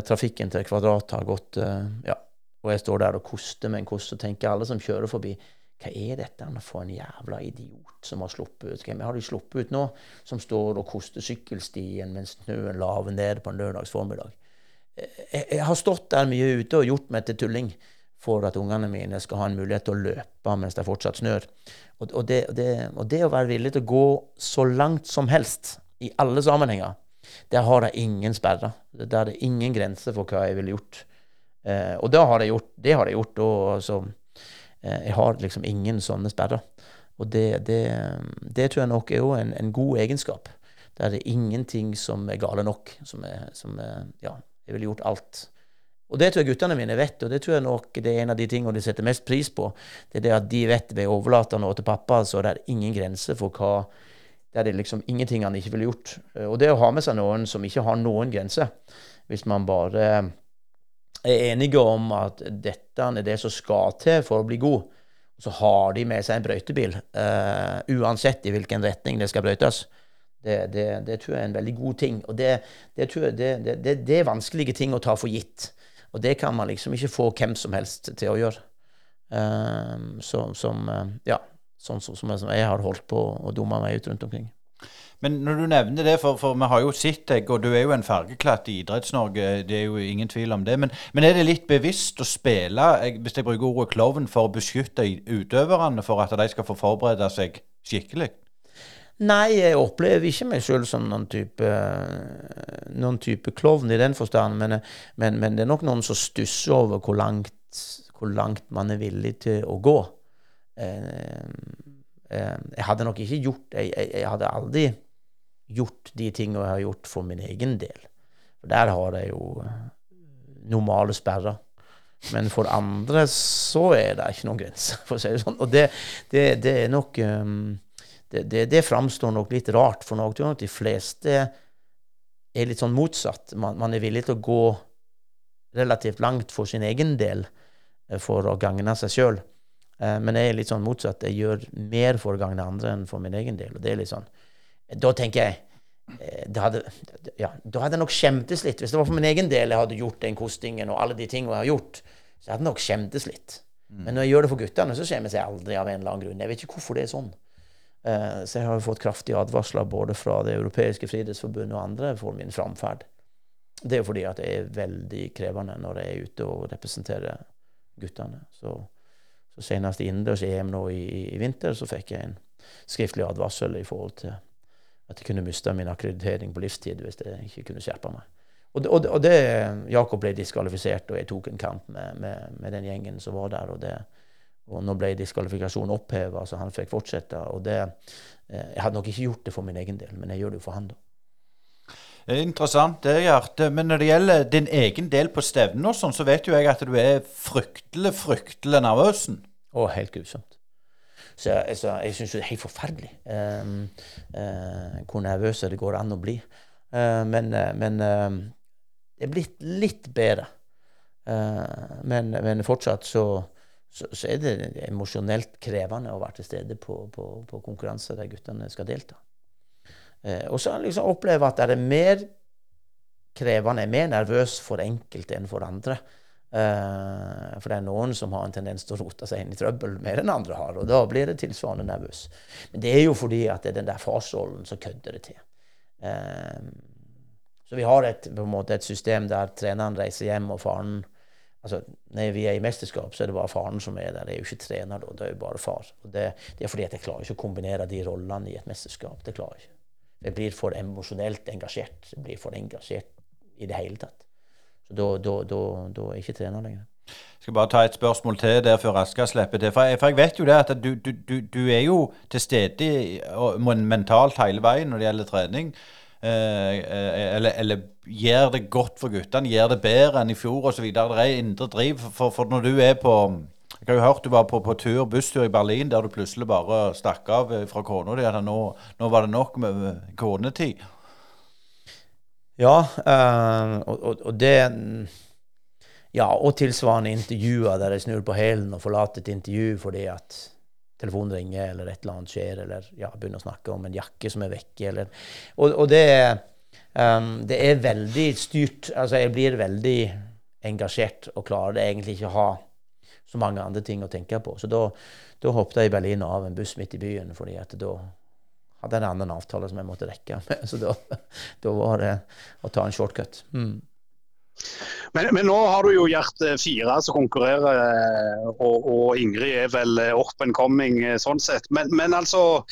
trafikken til Kvadrat har gått eh, Ja, og jeg står der og koster med en kost, og tenker alle som kjører forbi hva er dette for en jævla idiot som har sluppet ut? Hvem har de sluppet ut nå, som står og koster sykkelstien mens snøen laver ned på en lørdags formiddag? Jeg, jeg har stått der mye ute og gjort meg til tulling for at ungene mine skal ha en mulighet til å løpe mens det fortsatt snør. Og, og, det, det, og, det, å være villig til å gå så langt som helst, i alle sammenhenger, der har jeg ingen sperrer. Der er det ingen grenser for hva jeg ville gjort. Eh, og det har jeg gjort. Det har jeg gjort, og altså, eh, jeg har liksom ingen sånne sperrer. Og det, det tror jeg nok er jo en, en, god egenskap. Der er det ingenting som er gale nok. Som er, som er Ja, jeg ville gjort alt. Og det tror jeg guttene mine vet, og det tror jeg nok det er en av de tingene de setter mest pris på. Det er det at de vet ved å overlate noe til pappa, så det er ingen grense for hva Det er liksom ingenting han ikke ville gjort. Og det å ha med seg noen som ikke har noen grense, hvis man bare er enige om at dette er det som skal til for å bli god, så har de med seg en brøytebil, uh, uansett i hvilken retning det skal brøytes. Det, det, det, tror jeg er en veldig god ting. Og det, det, det er vanskelige ting å ta for gitt. Og det kan man liksom ikke få hvem som helst til å gjøre. Um, så, som, ja, sånn som, som, jeg har holdt på å dumme meg ut rundt omkring. Men når du nevner det, for, for vi har jo sett deg, og du er jo en fargeklatt i Idretts-Norge, det er jo ingen tvil om det. Men, men er det litt bevisst å spille, jeg, hvis jeg bruker ordet klovn, for å beskytte utøverne, for at de skal få forberede seg skikkelig? Nei, jeg opplever ikke meg sjøl som noen type, noen type klovn i den forstand, men, men, men, det er nok noen som stusser over hvor langt, hvor langt man er villig til å gå. Eh, eh, jeg hadde nok ikke gjort Jeg, jeg, jeg hadde aldri gjort de tingene jeg har gjort for min egen del. For der har jeg jo normale sperrer. Men for andre så er det ikke noen grenser, for å si det sånn. Og det, det, det er nok um, det, det, det, framstår nok litt rart, for nok de fleste er litt sånn motsatt. Man, man, er villig til å gå relativt langt for sin egen del eh, for å gagne seg sjøl. Eh, men jeg er litt sånn motsatt. Jeg gjør mer for å gagne andre enn for min egen del. Og det er litt sånn Da tenker jeg eh, det hadde, ja, Da hadde jeg nok skjemtes litt. Hvis det var for min egen del jeg hadde gjort den kostingen og alle de tingene jeg har gjort, så hadde jeg nok skjemtes litt. Mm. Men når jeg gjør det for guttene, så skjemmes jeg aldri av en eller annen grunn. Jeg vet ikke hvorfor det er sånn. Eh, så jeg har jo fått kraftige advarsler både fra Det europeiske friidrettsforbundet og andre for min framferd. Det er jo fordi at det er veldig krevende når jeg er ute og representerer guttene. Så, så senest i innendørs-EM nå i, i, vinter så fikk jeg en skriftlig advarsel i forhold til at jeg kunne miste min akkreditering på livstid hvis jeg ikke kunne skjerpe meg. Og, og, og det, Jakob ble diskvalifisert, og jeg tok en kamp med, med, med den gjengen som var der. og det og nå ble diskvalifikasjonen oppheva, så han fikk fortsette. Og det, eh, jeg hadde nok ikke gjort det for min egen del, men jeg gjør det jo for han, da. Er interessant, det, Gjert. Men når det gjelder din egen del på stevnen, og sånn, så vet jo jeg at du er fryktelig, fryktelig nervøs. Å, helt grusomt. Så, jeg, så jeg syns det er helt forferdelig um, uh, hvor nervøse det går an å bli. Uh, men, uh, men det er blitt litt bedre. Men, men, fortsatt så så, så, er det emosjonelt krevende å være til stede på, på, på konkurranser der guttene skal delta. Eh, og så har jeg liksom at det er mer krevende, mer nervøs for enkelte enn for andre. Eh, for det er noen som har en tendens til å rote seg inn i trøbbel mer enn andre har, og da blir det tilsvarende nervøs. Men det er jo fordi at det er den der farsrollen som kødder det til. Eh, så vi har et, på en måte et system der treneren reiser hjem, og faren altså, Når vi er i mesterskap, så er det bare faren som er der. Jeg er jo ikke trener da, det er jo bare far. Det, det, er fordi at jeg klarer ikke å kombinere de rollene i et mesterskap. Det klarer jeg ikke. Jeg blir for emosjonelt engasjert. Jeg blir for engasjert i det hele tatt. Så da, da, da, da er jeg ikke trener lenger. Jeg skal bare ta et spørsmål til der før Aska slipper til. For jeg, for jeg vet jo det at du, du, du, du er jo til stede mentalt hele veien når det gjelder trening. Eh, eh, eller, eller gjør det godt for guttene, gjør det bedre enn i fjor osv. Det er indre driv. For, for, når du er på Jeg har jo hørt du var på, på tur, busstur i Berlin der du plutselig bare stakk av fra kona di. Nå, nå var det nok med konetid. Ja, øh, og, og, det Ja, og tilsvarende intervjuer der jeg snur på hælen og forlater et intervju fordi at telefonen ringer, eller et eller annet skjer, eller ja, begynner å snakke om en jakke som er vekke, eller Og, og det, um, det, er veldig styrt. Altså, jeg blir veldig engasjert og klarer det egentlig ikke å ha så mange andre ting å tenke på. Så da, da hoppet jeg i Berlin av en buss midt i byen, fordi at da hadde jeg en annen avtale som jeg måtte rekke. Så da, da var det å ta en shortcut. Mm. Men, men, nå har du jo Gjert eh, fire som konkurrerer, eh, og, og, Ingrid er vel eh, up and coming sånn sett. Men, men, altså,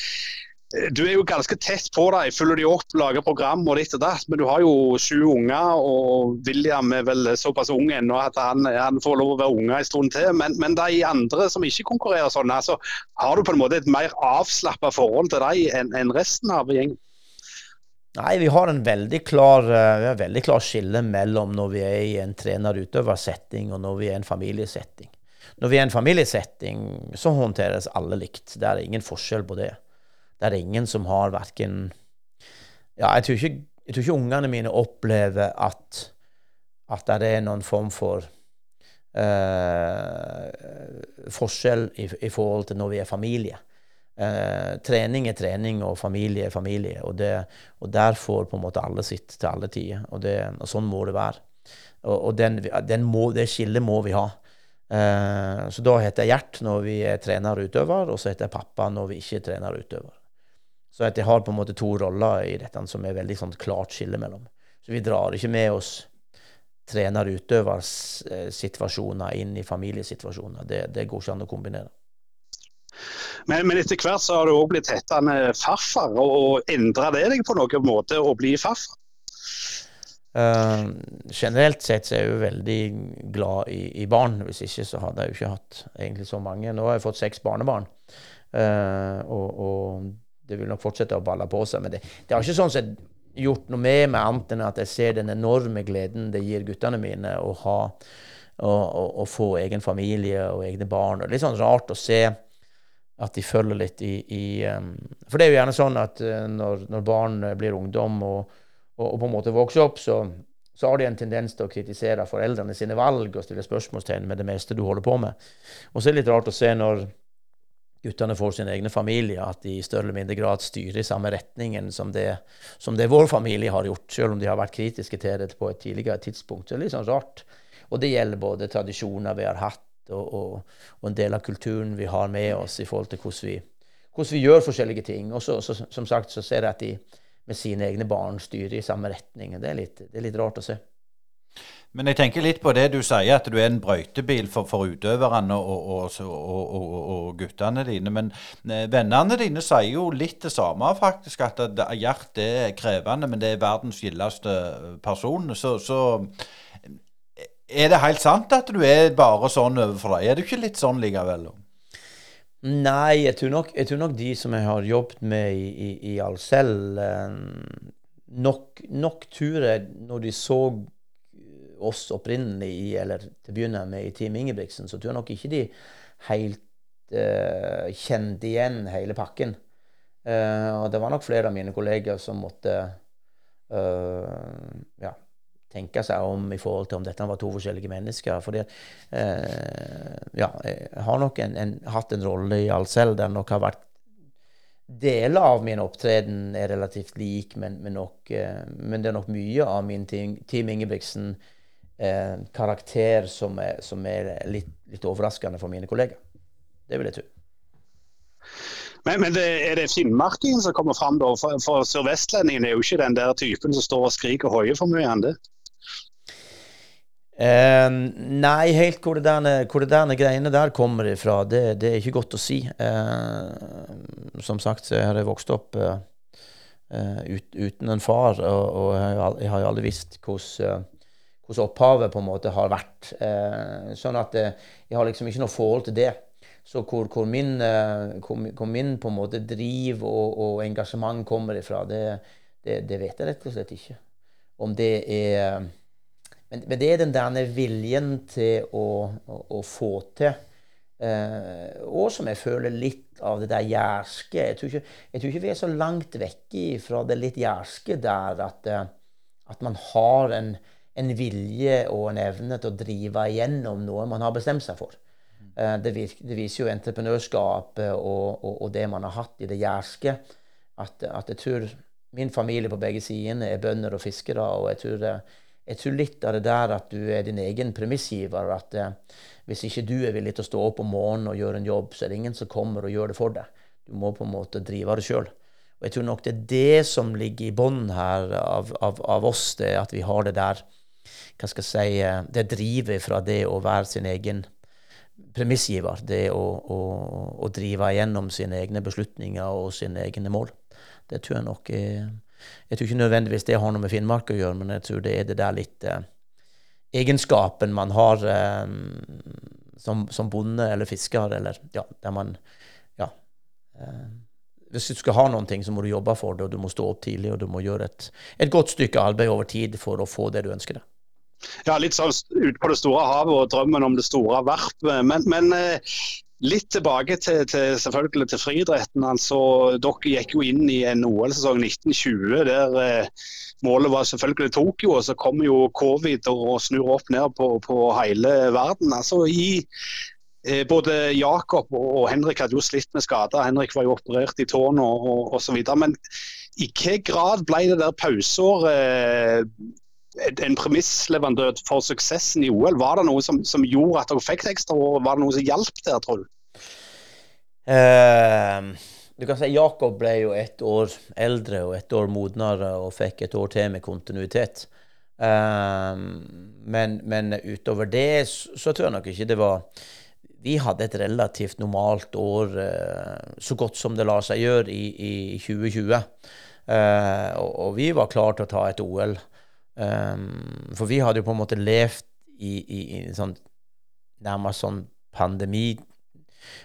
du er jo ganske tett på deg. Følger de opp, lager program og ditt og datt. Men du har jo sju unger, og William er vel såpass ung ennå at han, han, får lov å være unge en stund til. Men, men de andre som ikke konkurrerer sånn, altså, har du på en måte et mer avslappa forhold til dem enn en resten av gjengen? Nei, vi har en veldig klar, uh, veldig klar skille mellom når vi er i en trener-utøver-setting, og når vi er i en familiesetting. Når vi er i en familiesetting, så håndteres alle likt. Det er ingen forskjell på det. Det er ingen som har verken Ja, jeg tror ikke, jeg tror ikke ungene mine opplever at, at det er noen form for uh, forskjell i, i forhold til når vi er familie. Eh, trening er trening, og familie er familie. Og, det, og der får på en måte alle sitt til alle tider. Og, det, og sånn må det være. Og, og den, den må, det skillet må vi ha. Eh, så da heter jeg Gjert når vi er trener og utøver, og så heter jeg pappa når vi ikke er trener og utøver. Så jeg har på en måte to roller i dette som er veldig sånn klart skille mellom. Så vi drar ikke med oss trener-utøver-situasjoner inn i familiesituasjoner. Det, det går ikke an å kombinere. Men, men etter hvert så har du òg blitt hettende farfar, og endra det deg på noen måte å bli farfar? Uh, generelt sett så er jeg jo veldig glad i, i, barn. Hvis ikke så hadde jeg jo ikke hatt egentlig så mange. Nå har jeg fått seks barnebarn, uh, og, og, det vil nok fortsette å balle på seg. Men det, det har ikke sånn sett gjort noe med meg, annet enn at jeg ser den enorme gleden det gir guttene mine å ha å få egen familie og egne barn. Og det er litt sånn rart å se at de følger litt i, i um, For det er jo gjerne sånn at uh, når, når, barn blir ungdom og, og, og, på en måte vokser opp, så, så, har de en tendens til å kritisere foreldrene sine valg og stille spørsmålstegn med det meste du holder på med. Og så er det litt rart å se når guttene får sine egne familier, at de i større eller mindre grad styrer i samme retningen som det, som det vår familie har gjort, selv om de har vært kritiske til det på et tidligere tidspunkt. Så det er litt sånn rart. Og det gjelder både tradisjoner vi har hatt, og, og, og, en del av kulturen vi har med oss i forhold til hvordan vi, hvordan vi gjør forskjellige ting. Og så, så, som sagt så ser jeg at de med sine egne barn styrer i samme retning. Det er litt, det er litt rart å se. Men jeg tenker litt på det du sier, at du er en brøytebil for, for utøverne og, og, og, og, guttene dine. Men eh, vennene dine sier jo litt det samme, faktisk. At Gjert er krevende, men det er verdens gildeste person. Så, så er det helt sant at du er bare sånn overfor deg? Er du ikke litt sånn likevel? Nei, jeg tror, nok, jeg tror nok de som jeg har jobbet med i, i, i Alcel, eh, nok, nok tror når de så oss opprinnelig, i, eller til å begynne med i Team Ingebrigtsen, så tror jeg nok ikke de helt uh, kjente igjen hele pakken. Uh, og det var nok flere av mine kolleger som måtte uh, ja, tenke seg om i forhold til om dette var to forskjellige mennesker. for eh, ja, jeg har nok en, en, hatt en rolle i alt selv der nok har vært Deler av min opptreden er relativt lik, men, men, nok, eh, men det er nok mye av min Team, team Ingebrigtsen eh, som som er litt, litt, overraskende for mine kollegaer. Det vil jeg tro. Men, men det, er det finnmarkingen som kommer fram, da? For, for sørvestlendingen er jo ikke den der typen som står og skriker hoier for mye. enn det. Uh, nei, helt hvor det, der, hvor det derne greiene der kommer ifra, det, det, er ikke godt å si. Uh, som sagt så har jeg vokst opp uh, ut, uten en far, og, og jeg, har, jo aldri visst hvordan, hvordan opphavet på en måte har vært. sånn at jeg har liksom ikke noe forhold til det. Så hvor, hvor, min, hvor, hvor min, på en måte driv og, og engasjement kommer ifra, det, det, det, vet jeg rett og slett ikke. Om det er men, men, det er den der viljen til å, å, å få til. Eh, og som jeg føler litt av det der jærske. Jeg tror, ikke, jeg tror ikke vi er så langt vekk fra det litt jærske der at, eh, at man har en, en, vilje og en evne til å drive igjennom noe man har bestemt seg for. Eh, det, virker, det, viser jo entreprenørskapet og, og, og, det man har hatt i det jærske. At, at jeg tror min familie på begge sidene er bønder og fiskere. og jeg tror det jeg tror litt av det der at du er din egen premissgiver. At eh, hvis ikke du er villig til å stå opp om morgenen og gjøre en jobb, så er det ingen som kommer og gjør det for deg. Du må på en måte drive det sjøl. Og jeg tror nok det er det som ligger i bånn her av, av, av, oss, det at vi har det der hva skal jeg si, eh, det drivet fra det å være sin egen premissgiver. Det å, å, å drive igjennom sine egne beslutninger og sine egne mål. Det tror jeg nok er jeg tror ikke nødvendigvis det har noe med Finnmark å gjøre, men jeg tror det er det der litt eh, egenskapen man har eh, som, som, bonde eller fisker, eller ja, der man Ja. Eh, hvis du skal ha noen ting, så må du jobbe for det, og du må stå opp tidlig, og du må gjøre et, et godt stykke arbeid over tid for å få det du ønsker deg. Ja, litt sånn ut på det store havet og drømmen om det store verpet. Men, men eh, Litt tilbake til, til, selvfølgelig til friidretten. Altså, dere gikk jo inn i en OL-sesong 1920 der eh, målet var selvfølgelig Tokyo. og Så kommer jo covid og, snur opp ned på, på hele verden. Altså, i eh, både Jakob og, Henrik hadde jo slitt med skader. Henrik var jo operert i tårnet og osv. Men i hvilken grad ble det der pauseåret eh, en premissleverandør for suksessen i OL? Var det noe som, som gjorde at dere fikk det ekstra, og var det noe som hjalp der, tror du? Uh, du kan si Jakob ble jo ett år eldre og ett år modnere og fikk et år til med kontinuitet. Uh, men, men, utover det så, så, tror jeg nok ikke det var Vi hadde et relativt normalt år, uh, så godt som det lar seg gjøre i, i 2020. Uh, og, og, vi var klare til å ta et OL. Um, for vi hadde jo på en måte levd i, i, i sånn nærmest sånn pandemi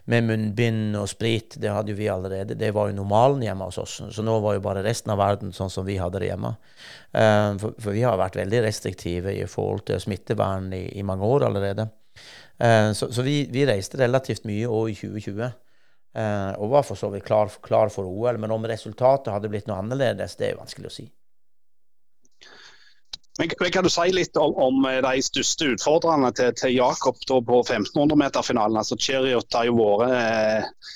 med munnbind og sprit. Det hadde jo vi allerede. Det var jo normalen hjemme hos oss. Så nå var jo bare resten av verden sånn som vi hadde det hjemme. Um, for, for, vi har vært veldig restriktive i forhold til smittevern i, i mange år allerede. Uh, så, så vi, vi, reiste relativt mye òg i 2020. Uh, og var for så vidt klar, klar for OL. Men om resultatet hadde blitt noe annerledes, det er jo vanskelig å si. Men, Kan du si litt om, om eh, de største utfordrerne til, til Jakob på 1500-meterfinalen? Altså, Cheriot har jo vært eh,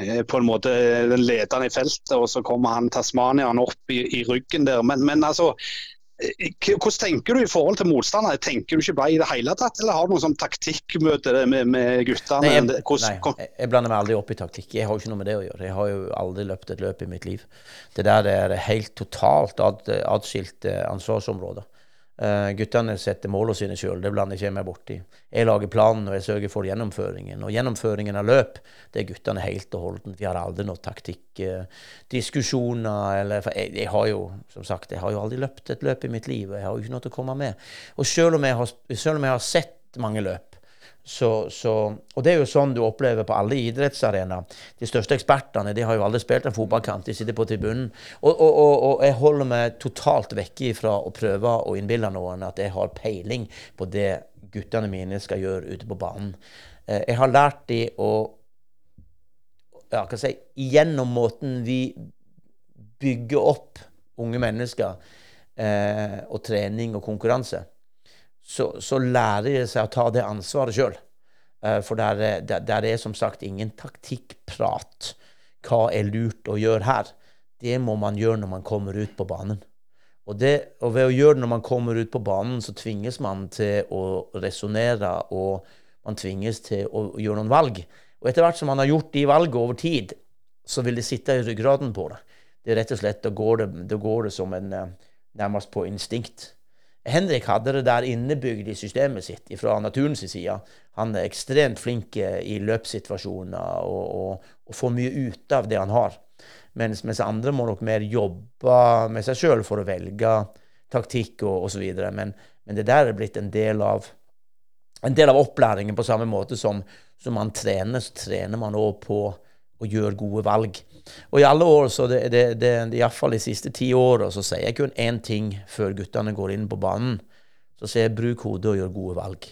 eh, på en måte den ledende i feltet, og så kommer han tasmanieren opp i, i ryggen der. Men, men, altså, hvordan tenker du i forhold til motstandere? Tenker du ikke bare i det hele tatt, eller har du noen sånn taktikkmøte med, med guttene? Nei, jeg, hvordan, nei, jeg blander meg aldri opp i taktikk. Jeg har jo ikke noe med det å gjøre. Jeg har jo aldri løpt et løp i mitt liv. Det der er helt totalt ad, adskilt ansvarsområde. Uh, guttene setter målene sine sjøl, det blander ikke jeg meg borti. Jeg lager planen og jeg sørger for gjennomføringen. Og gjennomføringen av løp, det er guttene helt og holdent. Vi har aldri noen taktikkdiskusjoner. Uh, eller, jeg, jeg, har jo som sagt, jeg har jo aldri løpt et løp i mitt liv, og jeg har jo ikke noe til å komme med. Og sjøl om om jeg har sett mange løp, så, så, og det er jo sånn du opplever på alle idrettsarenaer. De største ekspertene de har jo aldri spilt en fotballkamp, de sitter på tribunen. Og, og, og, og, jeg holder meg totalt vekke fra å prøve å innbille noen at jeg har peiling på det guttene mine skal gjøre ute på banen. Eh, jeg har lært de å ja, kan si, Gjennom måten vi bygger opp unge mennesker eh, og trening og konkurranse så, så, lærer de seg å ta det ansvaret sjøl. Uh, for der, der, der, er som sagt ingen taktikkprat. Hva er lurt å gjøre her? Det må man gjøre når man kommer ut på banen. Og, det, og ved å gjøre det når man kommer ut på banen, så tvinges man til å resonnere, og man tvinges til å gjøre noen valg. Og etter hvert som man har gjort de valgene over tid, så vil det sitte i ryggraden på det. Det er rett og slett, Da går det, da går det som en eh, nærmest på instinkt. Henrik hadde det der innebygd i systemet sitt fra naturens side. Han er ekstremt flink i løpssituasjoner og, og, og, får mye ut av det han har. Mens, mens andre må nok mer jobbe med seg sjøl for å velge taktikk og osv. Men, men det der er blitt en del av en del av opplæringen på samme måte som, som man trener, så trener man òg på å gjøre gode valg. Og i alle år, så det, det, det, iallfall de siste ti åra, så sier jeg kun én ting før guttene går inn på banen. Så sier jeg bruk hodet og gjør gode valg.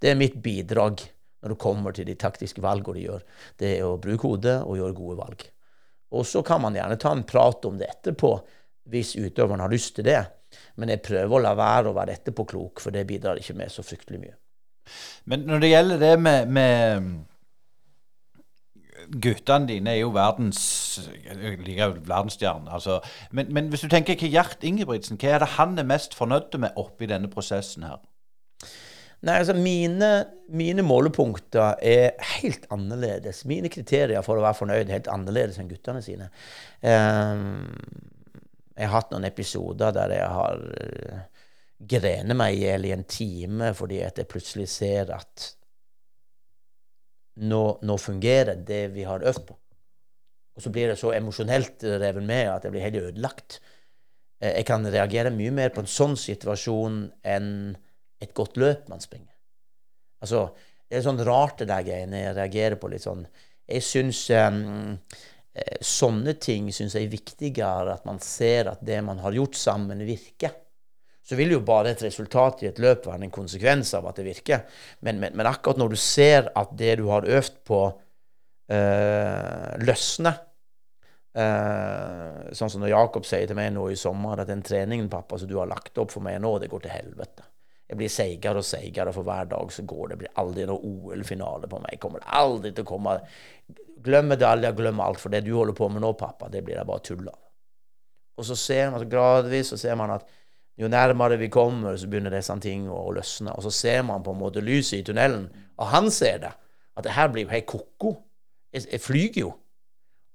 Det er mitt bidrag når det kommer til de taktiske valgene de gjør. Det er å bruke hodet og gjøre gode valg. Og så kan man gjerne ta en prat om det etterpå, hvis utøveren har lyst til det. Men jeg prøver å la være å være etterpåklok, for det bidrar ikke med så fryktelig mye. Men når det gjelder det med, med guttene dine er jo verdens like verdensstjerne. Altså. Men, men, hvis du tenker hva Gjert Ingebrigtsen, hva er det han er mest fornøyd med oppi denne prosessen her? Nei, altså mine, mine, målepunkter er helt annerledes. Mine kriterier for å være fornøyd er helt annerledes enn guttene sine. Um, jeg har hatt noen episoder der jeg har uh, grenet meg i hjel i en time fordi jeg plutselig ser at nå, nå, fungerer det vi har øvd på. Og så blir det så emosjonelt revet med at jeg blir helt ødelagt. Eh, jeg kan reagere mye mer på en sånn situasjon enn et godt løp man springer. Altså, Det er sånn rart, det der greiene jeg reagerer på litt sånn. Jeg syns um, sånne ting syns jeg er viktigere, at man ser at det man har gjort sammen, virker så vil jo bare et resultat i et løp være en konsekvens av at det virker. Men, men, men akkurat når du ser at det du har øvd på, øh, løsner øh, Sånn som når Jakob sier til meg nå i sommer at den treningen pappa, som du har lagt opp for meg nå, det går til helvete. Jeg blir seigere og seigere for hver dag som går. Det blir aldri noe OL-finale på meg. Kommer aldri til å komme Glem medaljer, glem alt. For det du holder på med nå, pappa, det blir det bare tull av. Og så ser man gradvis så ser man at jo nærmere vi kommer, så begynner disse ting å løsne. Og så ser man på en måte lyset i tunnelen, og han ser det. At det her blir jo helt ko-ko. Jeg, jeg, flyger jo.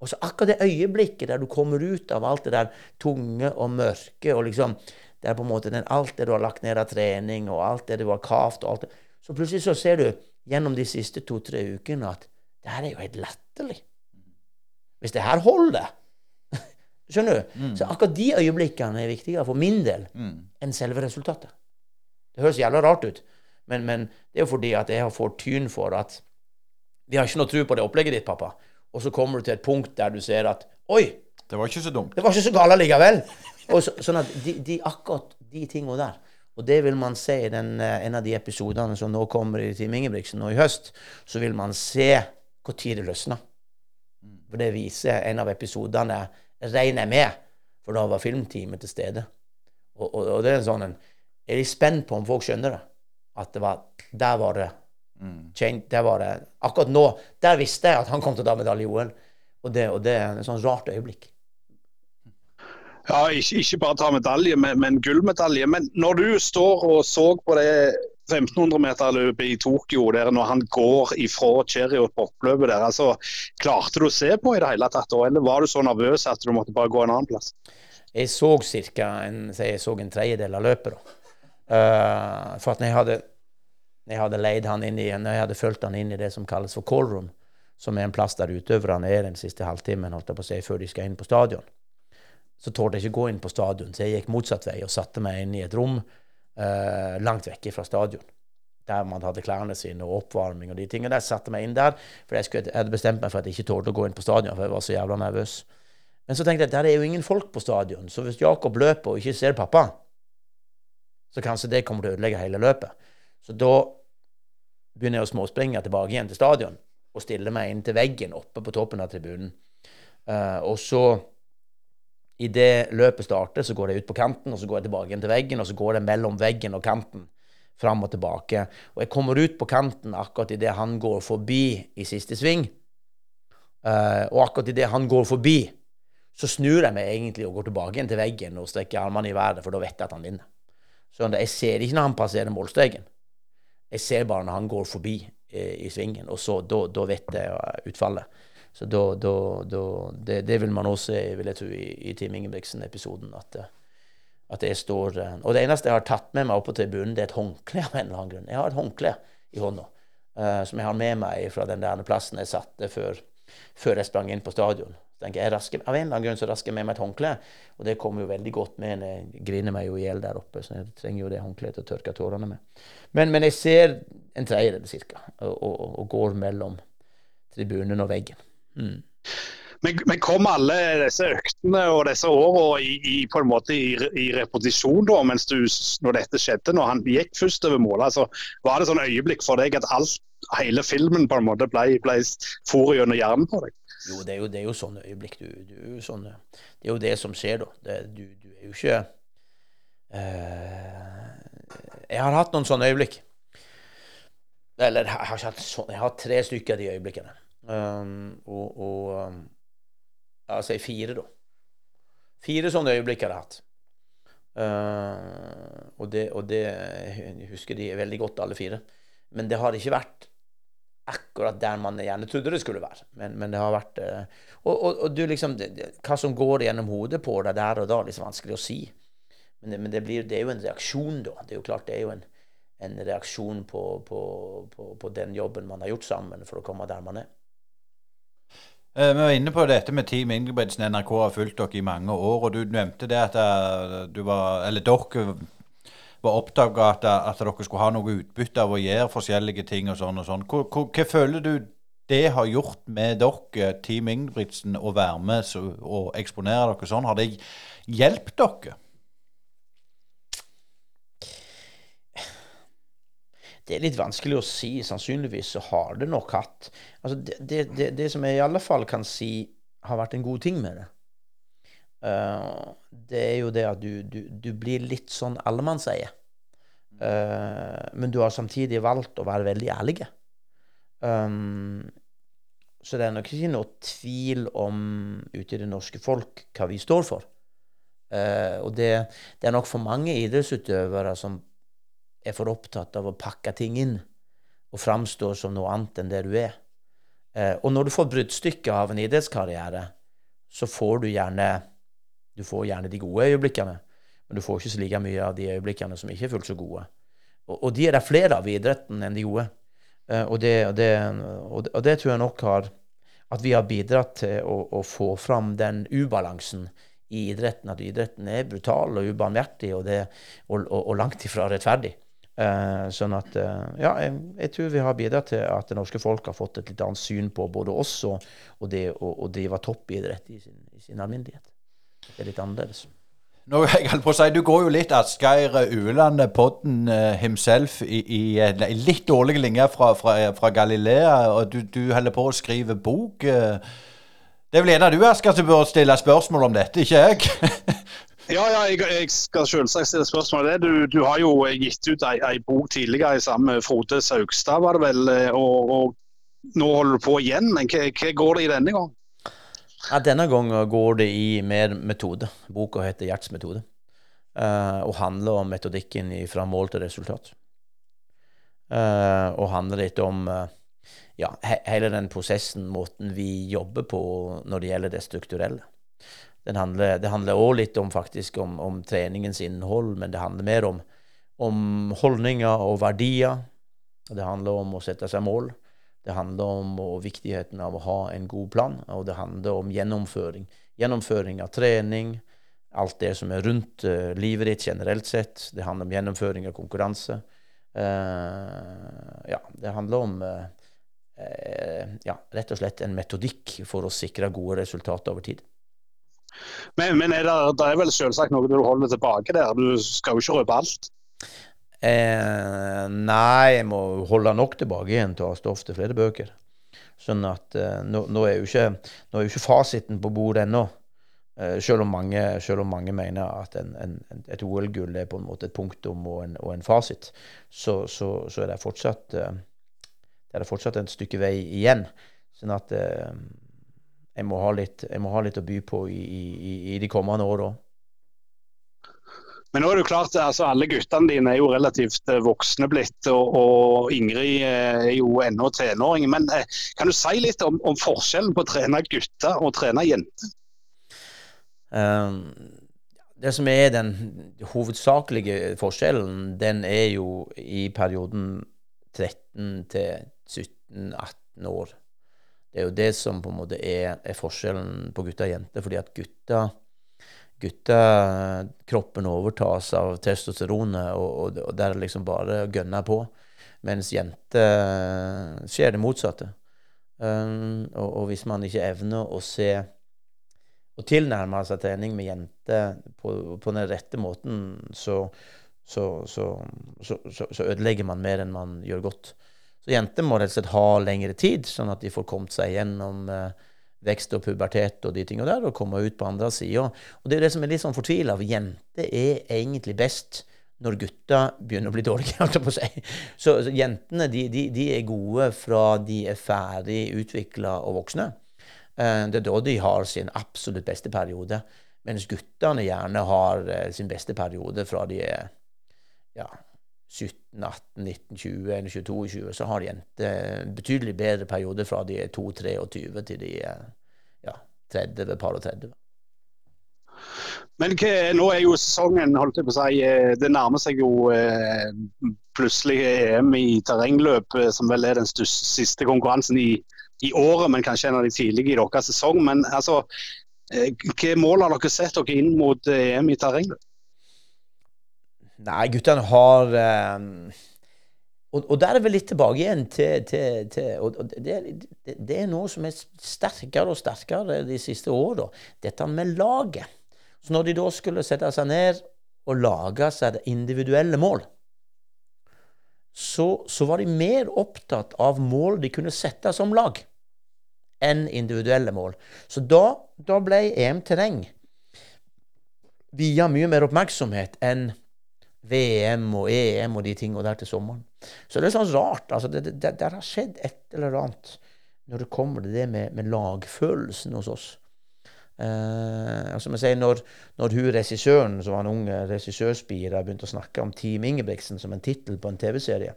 Og så akkurat det øyeblikket der du kommer ut av alt det der tunge og mørke, og liksom det er på en måte den, alt det du har lagt ned av trening, og alt det du har kavt, og alt det Så plutselig så ser du gjennom de siste to-tre ukene at det her er jo helt latterlig. Hvis det her holder Skjønner du? Så akkurat de øyeblikkene er viktigere for min del enn selve resultatet. Det høres jævla rart ut, men, men det er jo fordi at jeg har fått tyn for at vi har ikke noe tro på det opplegget ditt, pappa. Og så kommer du til et punkt der du ser at Oi, Det var ikke så dumt. det var ikke så galt likevel. Og så, sånn at de, de, akkurat de tingene der. Og det vil man se i den, eh, en av de episodene som nå kommer i Team Ingebrigtsen nå i høst. Så vil man se tid det løsner. For det viser en av episodene regner jeg med, for da var filmteamet til stede. Og, og, og det er en sånn en Jeg er litt spent på om folk skjønner det. At det var Der var det mm. Der var det Akkurat nå, der visste jeg at han kom til å ta medalje i OL. Og det, og det er et sånn rart øyeblikk. Ja, ikke, ikke bare ta medalje, men, men gullmedalje. Men når du står og så på det 1500-meterløpet i Tokyo, der når han går ifra Cheriot på oppløpet der, altså, klarte du å se på i det hele tatt eller var du så nervøs at du måtte bare gå en annen plass? Jeg så ca. en, en tredjedel av løpet. da. Uh, for at når jeg hadde, når jeg hadde leid han inn i, når jeg hadde fulgt han inn i det som kalles for callroom, som er en plass der utøverne er den siste halvtimen holdt jeg på å si, før de skal inn på stadion, så torde jeg ikke gå inn på stadion. Så jeg gikk motsatt vei og satte meg inn i et rom eh, langt vekke fra stadion. Der man hadde klærne sine og oppvarming og de tingene. Der satte meg inn der, for jeg, skulle, jeg hadde bestemt meg for at jeg ikke tålte å gå inn på stadion, for jeg var så jævla nervøs. Men så tenkte jeg at der er jo ingen folk på stadion, så hvis Jakob løper og ikke ser pappa, så kanskje det kommer til å ødelegge hele løpet. Så da begynner jeg å småspringe tilbake igjen til stadion og stille meg inn til veggen oppe på toppen av tribunen. Uh, og så Idet løpet starter, så går jeg ut på kanten, og så går jeg tilbake igjen til veggen, og så går jeg mellom veggen og kanten. Fram og tilbake. Og jeg kommer ut på kanten akkurat idet han går forbi i siste sving. Uh, og akkurat idet han går forbi, så snur jeg meg egentlig og går tilbake igjen til veggen og strekker armene i været, for da vet jeg at han vinner. Så jeg ser ikke når han passerer målstreken. Jeg ser bare når han går forbi i, i svingen, og så da, da vet jeg eh, utfallet. Så da, da, da det, det vil man også se, vil jeg tro, i, i Team Ingebrigtsen-episoden. At, eh, at jeg står eh, Og det eneste jeg har tatt med meg opp på tribunen, det er et håndkle av en eller annen grunn. Jeg har et håndkle i hånda uh, som jeg har med meg fra den der plassen jeg satte før, før jeg sprang inn på stadion. Tenker jeg, rasker, Av en eller annen grunn så rasker jeg med meg et håndkle, og det kommer jo veldig godt med. Jeg griner meg jo i hjel der oppe, så jeg trenger jo det håndkleet å tørke tårene med. Men, men jeg ser en tredjedel cirka, og, og, og går mellom tribunen og veggen. Mm. Men, men kom alle disse øktene og disse årene i, i, på en måte i, i repetisjon da, mens du, når dette skjedde, når han gikk først over målet? Altså, var det sånn øyeblikk for deg at alt, hele filmen på en måte ble, ble for gjennom hjernen på deg? Jo, det er jo, det er jo sånne øyeblikk. Du, du, sånne, det er jo det som skjer, da. Det, du, du, er jo ikke uh, Jeg har hatt noen sånne øyeblikk. Eller jeg har, ikke hatt sånne, jeg har tre stykker av de øyeblikkene. Um, og, og um, Jeg si fire, da. Fire sånne øyeblikk har hatt. Uh, og, det, og det jeg husker de veldig godt, alle fire. Men det har ikke vært akkurat der man gjerne trodde det skulle være. Men, men det har vært uh, og, og, og, du liksom Hva som går gjennom hodet på deg der og da, er liksom vanskelig å si. Men, det, men det, blir, det er jo en reaksjon, da. Det er jo klart det er jo en, en reaksjon på, på, på, på den jobben man har gjort sammen for å komme der man er. Eh, Vi var inne på dette med Team Ingebrigtsen. NRK har fulgt dere i mange år. og Du nevnte det at eh, du var, eller dere var opptatt at, at dere skulle ha noe utbytte av å gjøre forskjellige ting. og sånn og sånn. Hva, hva, hva føler du det har gjort med dere, Team Ingebrigtsen, å være med og eksponere dere sånn? Har det hjulpet dere? Det er litt vanskelig å si. Sannsynligvis så har det nok hatt altså det, det, det, det som jeg i alle fall kan si har vært en god ting med det, uh, det er jo det at du, du, du blir litt sånn allemannseie. Uh, men du har samtidig valgt å være veldig ærlig. Um, så det er nok ikke noe tvil om ute i det norske folk hva vi står for. Og det, det, er nok for mange idrettsutøvere som er for opptatt av å pakke ting inn og framstå som noe annet enn det du er. Eh, og når du får bruddstykket av en idrettskarriere, så får du gjerne du får gjerne de gode øyeblikkene, men du får ikke så like mye av de øyeblikkene som ikke er fullt så gode. Og, og de er det flere av i idretten enn de gode. Eh, og, det, og, det, og, det, tror jeg nok har At vi har bidratt til å, å få fram den ubalansen i idretten. At idretten er brutal og ubarmhjertig og, og, langt ifra rettferdig. Uh, sånn at uh, Ja, jeg, jeg, tror vi har bidratt til at det norske folk har fått et litt annet syn på både oss og, og det å drive toppidrett i sin, i sin alminnelighet. Det er litt annerledes. Nå, jeg holdt på å si, Du går jo litt Asgeir Ueland, podden uh, himself, i, i i litt dårlig linjer fra, fra, fra, Galilea. og Du, du holder på å skrive bok. Uh, det er vel en av du, Asgeir, som bør stille spørsmål om dette, ikke jeg? ja, ja, jeg, jeg skal selvsagt stille spørsmål det. Du, du, har jo gitt ut ei, ei bok tidligere sammen med Frode Saugstad, var det vel. Eh, og, og nå holder du på igjen. Men hva, hva går det i denne gang? Ja, denne gangen går det i mer metode. Boka heter 'Gjerts metode' uh, og handler om metodikken fra mål til resultat. Uh, og handler litt om ja, he hele den prosessen, måten vi jobber på når det gjelder det strukturelle. Handler, det handler òg litt om faktisk om, om, treningens innhold, men det handler mer om, om holdninger og verdier. Det handler om å sette seg mål. Det handler om viktigheten av å ha en god plan, og det handler om gjennomføring. Gjennomføring av trening, alt det som er rundt uh, livet ditt generelt sett. Det handler om gjennomføring av konkurranse. Uh, ja, det handler om uh, ja, rett og slett en metodikk for å sikre gode resultater over tid. Men, men er det, det, er vel selvsagt noe du holder tilbake der? Du skal jo ikke røpe alt? Eh, nei, jeg må holde nok tilbake igjen til å ha stoff til flere bøker. Sånn at eh, nå, nå, er ikke, nå, er jo ikke, fasiten på bordet ennå. Eh, selv, om mange, selv, om mange, mener at en, en, et OL-gull er på en måte et punktum og en, og en fasit, så, så, så, er det fortsatt eh, det er fortsatt et stykke vei igjen. Sånn at eh, jeg, må litt, jeg, må ha litt, å by på i, i, i de kommende år òg. Men nå er det jo klart, altså alle guttene dine er jo relativt eh, voksne blitt, og, og Ingrid eh, er jo ennå tenåring. Men eh, kan du si litt om, om forskjellen på å trene gutter og trene jenter? Um, det som er den hovedsakelige forskjellen, den er jo i perioden 13 til 17-18 år. Det er jo det som på en måte er, er forskjellen på gutta og jenter. fordi at gutta kroppen overtas av testosteronet, og, og, og der liksom bare gønner på. Mens jenter skjer det motsatte. Um, og, og, hvis man ikke evner å se og tilnærme seg trening med jenter på, på, den rette måten, så, så, så, så, ødelegger man mer enn man gjør godt. Så jenter må rett og slett ha lengre tid, sånn at de får kommet seg gjennom uh, vekst og pubertet og de tingene der, og komme ut på andre sida. Og det er det som er litt sånn fortvila. Jenter er egentlig best når gutta begynner å bli dårlige. holdt på å. Så, så jentene de, de, de, er gode fra de er ferdig utvikla og voksne. Eh, det er da de har sin absolutt beste periode. Mens guttene gjerne har eh, sin beste periode fra de er ja, 17, 18, 19, 20, 22, 20, så har de en betydelig bedre periode fra de er 2, 23 til de er ja, 30, par og 30. Men hva, nå er jo sesongen holdt jeg på å si, eh, Det nærmer seg jo eh, plutselig EM i terrengløp, eh, som vel er den siste konkurransen i, i, året, men kanskje en av de tidlige i deres sesong. Men altså, eh, hva mål har dere sett dere inn mot EM i terrengløp? Nei, guttene har um, og, og, der er vi litt tilbake igjen til, til, til og det, det, det, er noe som er sterkere og sterkere de siste åra. Dette med laget. Så når de da skulle sette seg ned og lage seg individuelle mål, så, så, var de mer opptatt av mål de kunne sette som lag, enn individuelle mål. Så da, da ble EM terreng via mye mer oppmerksomhet enn VM og EM og de tingene der til sommeren. Så det er sånn rart. altså Det, det, det har skjedd et eller annet når det kommer til det med, med lagfølelsen hos oss. Eh, som jeg sier, når, når hun regissøren, som var en ung regissørspire, begynte å snakke om Team Ingebrigtsen som en tittel på en TV-serie,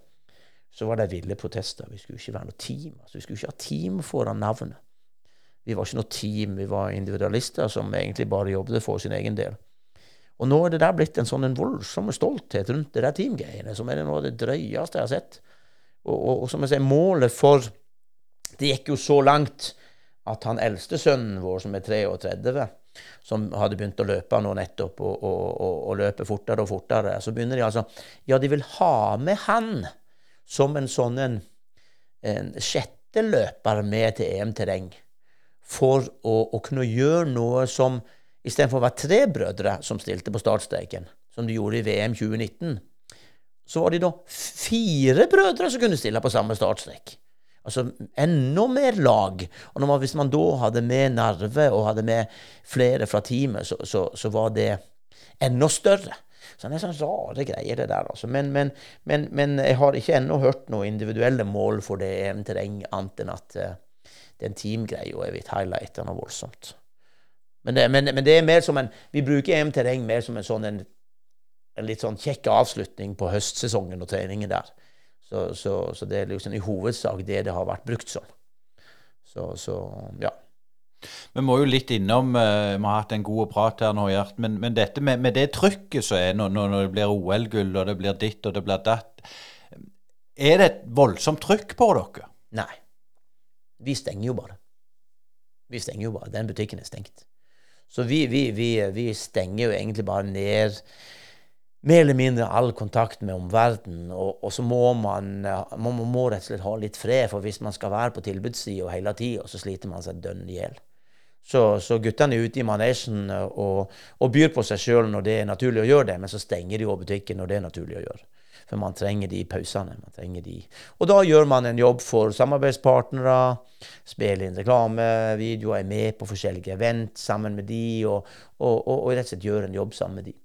så var det ville protester. Vi skulle ikke være noe team. Altså, vi skulle ikke ha team foran navnet. Vi var ikke noe team, vi var individualister som egentlig bare jobbet for sin egen del. Og nå er det der blitt en sånn en voldsom stolthet rundt det der teamgreiene, som er noe av det drøyeste jeg har sett. Og, og, og som jeg sier, målet for Det gikk jo så langt at han eldste sønnen vår, som er 33, som hadde begynt å løpe nå nettopp, og, og, løpe fortere og fortere, så begynner de altså Ja, de vil ha med han som en sånn en, en sjetteløper med til EM-terreng for å, å, kunne gjøre noe som Istedenfor å være tre brødre som stilte på startstreken, som de gjorde i VM 2019, så var de da fire brødre som kunne stille på samme startstrek. Altså enda mer lag. Og man, hvis man da hadde med Narve og hadde med flere fra teamet, så, så, så var det enda større. Så det er sånne rare greier, det der. Altså. Men, men, men, men, jeg har ikke ennå hørt noen individuelle mål for det EM-terreng, annet enn at uh, teamgreia er blitt highlighta noe voldsomt. Men det, men, men det, er mer som en Vi bruker EM-terreng mer som en sånn en, en, litt sånn kjekk avslutning på høstsesongen og treningen der. Så, så, så, det er liksom i hovedsak det det har vært brukt som. Så, så ja. Vi må jo litt innom uh, Vi har hatt en god prat her nå, Gjert. Men, men dette med, med, det trykket som er når, når det blir OL-gull, og det blir ditt og det blir datt Er det et voldsomt trykk på dere? Nei. Vi stenger jo bare. Vi stenger jo bare. Den butikken er stengt. Så vi, vi, vi, vi stenger jo egentlig bare ned mer eller mindre all kontakt med omverdenen. Og, og, så må man, man må rett og slett ha litt fred, for hvis man skal være på tilbudssida hele tida, så sliter man seg dønn i hjel. Så, så, guttene er ute i manesjen og, og byr på seg sjøl når det er naturlig å gjøre det, men så stenger de jo butikken når det er naturlig å gjøre. For man trenger de pausene. man trenger de. Og da gjør man en jobb for samarbeidspartnere. Spiller inn reklamevideoer, er med på forskjellige event sammen med de, og, og, og, og rett og slett gjør en jobb sammen med de.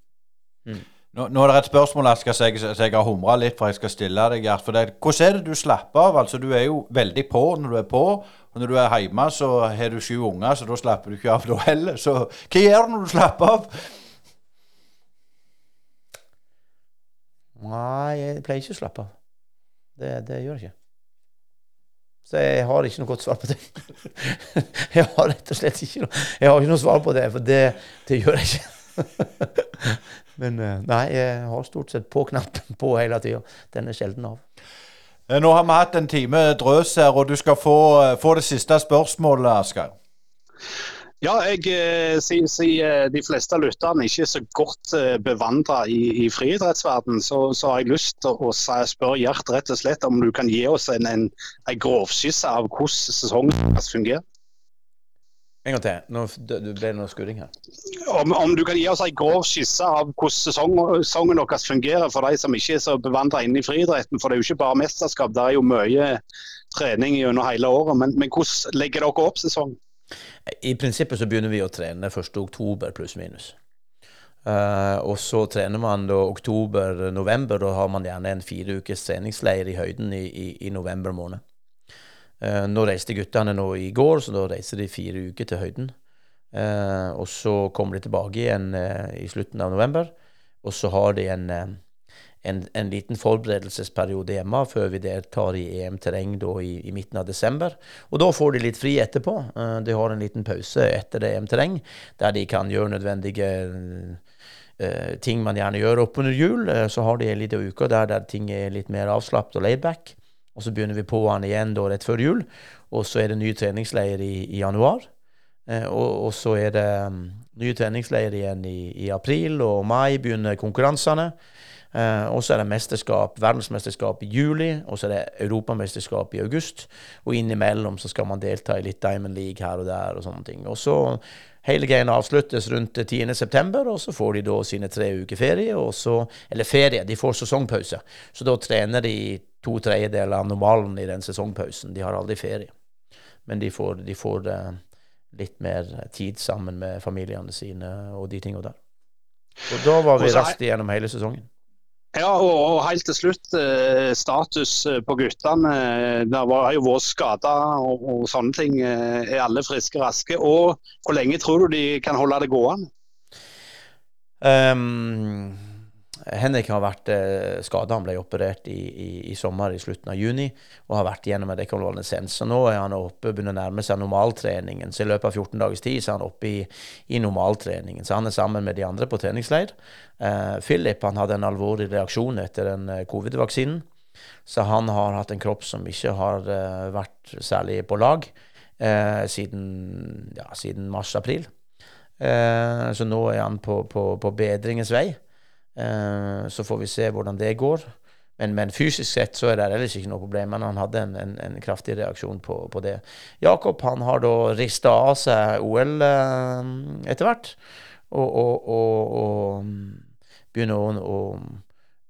Mm. Nå, nå, er det et spørsmål jeg, skal, jeg, har humra litt for jeg skal stille deg. Gert, for det, hvordan er det du slapper av? Altså, Du er jo veldig på når du er på. Og når du er hjemme, så har du sju unger, så da slapper du ikke av da heller. Så hva gjør du når du slapper av? Nei, jeg pleier ikke å slappe av. Det, det gjør jeg ikke. Så jeg har ikke noe godt svar på det. jeg har rett og slett ikke noe, jeg har ikke noe svar på det, for det, det gjør jeg ikke. Men eh, nei, jeg har stort sett på knappen på hele tida. Den er sjelden av. Eh, nå har vi hatt en time drøs her, og du skal få, eh, få det siste spørsmålet, Asgeir. Ja, jeg Siden si, de fleste lytterne ikke er så godt bevandra i, i friidrettsverdenen, så, så, har jeg lyst til å spørre Gjert rett og slett om du kan gi oss en, en, en grovskisse av hvordan sesongen fungerer? En gang til. Nå ble det noe skurring her. Om, om, du kan gi oss en grov skisse av hvordan sesongen deres fungerer for de som ikke er så bevandra inne i friidretten. For det er jo ikke bare mesterskap, det er jo mye trening gjennom hele året. Men, men hvordan legger dere opp sesongen? I prinsippet så begynner vi å trene 1.10 pluss minus. Uh, og så trener man da oktober-november. Da har man gjerne en fire ukes treningsleir i høyden i, i, i november måned. Uh, nå reiste guttene nå i går, så da reiser de fire uker til høyden. Uh, og så kommer de tilbake igjen eh, i slutten av november. Og så har de en, en, en liten forberedelsesperiode hjemme før vi deltar i EM-terreng i, i, midten av desember. Og da får de litt fri etterpå. de har en liten pause etter EM-terreng, der de kan gjøre nødvendige ting man gjerne gjør oppunder jul. så har de en liten uke der, der ting er litt mer avslappet og laidback. Og så begynner vi på han igjen da rett før jul. Og så er det ny treningsleir i, i januar. Eh, og, og, så er det um, ny treningsleir igjen i, i, april, og mai begynner konkurransene. Eh, og så er det mesterskap, verdensmesterskap i juli, og så er det europamesterskap i august. Og innimellom så skal man delta i litt Diamond League her og der og sånne ting. Og så Hele greia avsluttes rundt 10.9., og så får de da sine tre uker ferie. Og så, eller ferie, de får sesongpause. Så da trener de to tredjedeler av normalen i den sesongpausen. De har aldri ferie. Men de får, de får uh, litt mer tid sammen med familiene sine og de tingene der. Og da var vi raskt igjennom hele sesongen. Ja, og, og helt til slutt, eh, status eh, på guttene. Det var jo vært skader og, og, sånne ting. Er alle friske og raske? Og hvor lenge tror du de kan holde det gående? Um, Henrik har vært eh, skada. Han ble operert i, i, i, sommer, i slutten av juni, og har vært gjennom en nå er han oppe begynner å nærme seg normaltreningen. Så i løpet av 14 dagers tid så er han oppe i, i normaltreningen. Så han er sammen med de andre på treningsleir. Eh, Philip han hadde en alvorlig reaksjon etter den eh, covid-vaksinen. Så han har hatt en kropp som ikke har eh, vært særlig på lag eh, siden, ja, siden mars-april. Eh, så nå er han på, på, på bedringens vei. Eh, så får vi se hvordan det går. Men, men, fysisk sett så er det ellers ikke noe problem. Men han hadde en, en, en kraftig reaksjon på, på, det. Jakob han har da rista av seg OL eh, etter hvert. Og, og, og, og begynner å,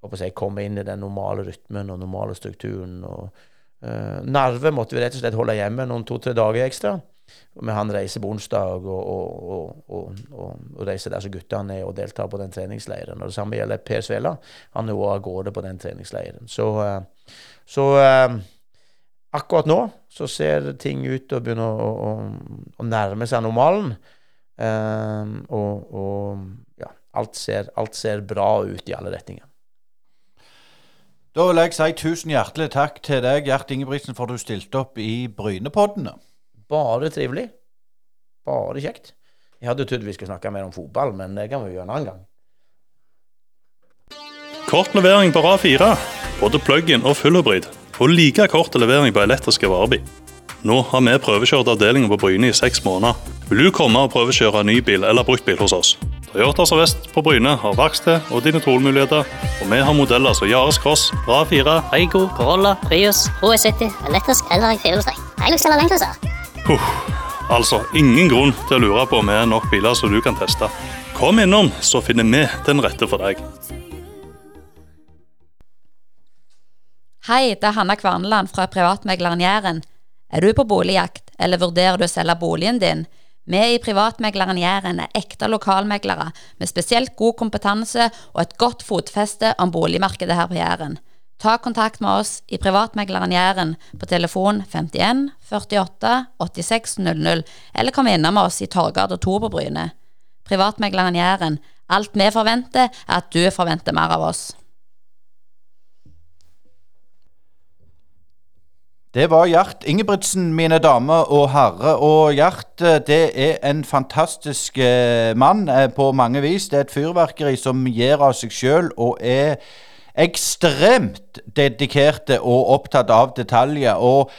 å, si, komme inn i den normale rytmen og normale strukturen. Og, eh, nerve måtte vi rett og slett holde hjemme noen to-tre dager ekstra. Men han reiser på onsdag og, og, og, og reiser der som guttene er og deltar på den treningsleiren. Og Det samme gjelder Per Svela. Han er òg av gårde på den treningsleiren. Så, eh, så, eh, akkurat nå så ser ting ut til å begynne å, å, å, nærme seg normalen. Um, og, og ja, alt ser, alt ser bra ut i alle retninger. Da vil jeg si tusen hjertelig takk til deg, Gjert Ingebrigtsen, for at du stilte opp i Brynepoddene. Bare trivelig. Bare kjekt. Jeg hadde trodd vi skulle snakke mer om fotball, men det kan vi gjøre en annen gang. Kort levering på RA4. Både plug-in og fullhybrid. Og like kort levering på elektriske varebil. Nå har vi prøvekjørt avdelingen på Bryne i seks måneder. Vil du komme og prøvekjøre ny bil eller bruktbil hos oss? Toyota Sør-Vest på Bryne har verksted og digitalmuligheter, og vi har modeller som Yaris Cross, RA4, Eigo, Corolla, Prius, HS70, elektrisk eller i firehjulstrekk. Hilux eller Landcruiser. Puh, altså, ingen grunn til å lure på om vi er nok biler som du kan teste. Kom innom, så finner vi den rette for deg. Hei, det er Hanna Kvarneland fra Privatmegleren Jæren. Er du på boligjakt, eller vurderer du å selge boligen din? Vi i Privatmegleren Jæren er ekte lokalmeglere med spesielt god kompetanse og et godt fotfeste om boligmarkedet her på Jæren. Ta kontakt med oss i Privatmegleren Jæren på telefon 51 48 86 00, eller kom innom oss i Torgata 2 på Bryne. Privatmegleren Jæren. Alt vi forventer, er at du forventer mer av oss. Det var Gjert Ingebrigtsen, mine damer og herrer. Og Gjert eh, det er en fantastisk eh, mann eh, på mange vis. Det er et fyrverkeri som gir av seg sjøl og er ekstremt dedikerte og opptatt av detaljer. Og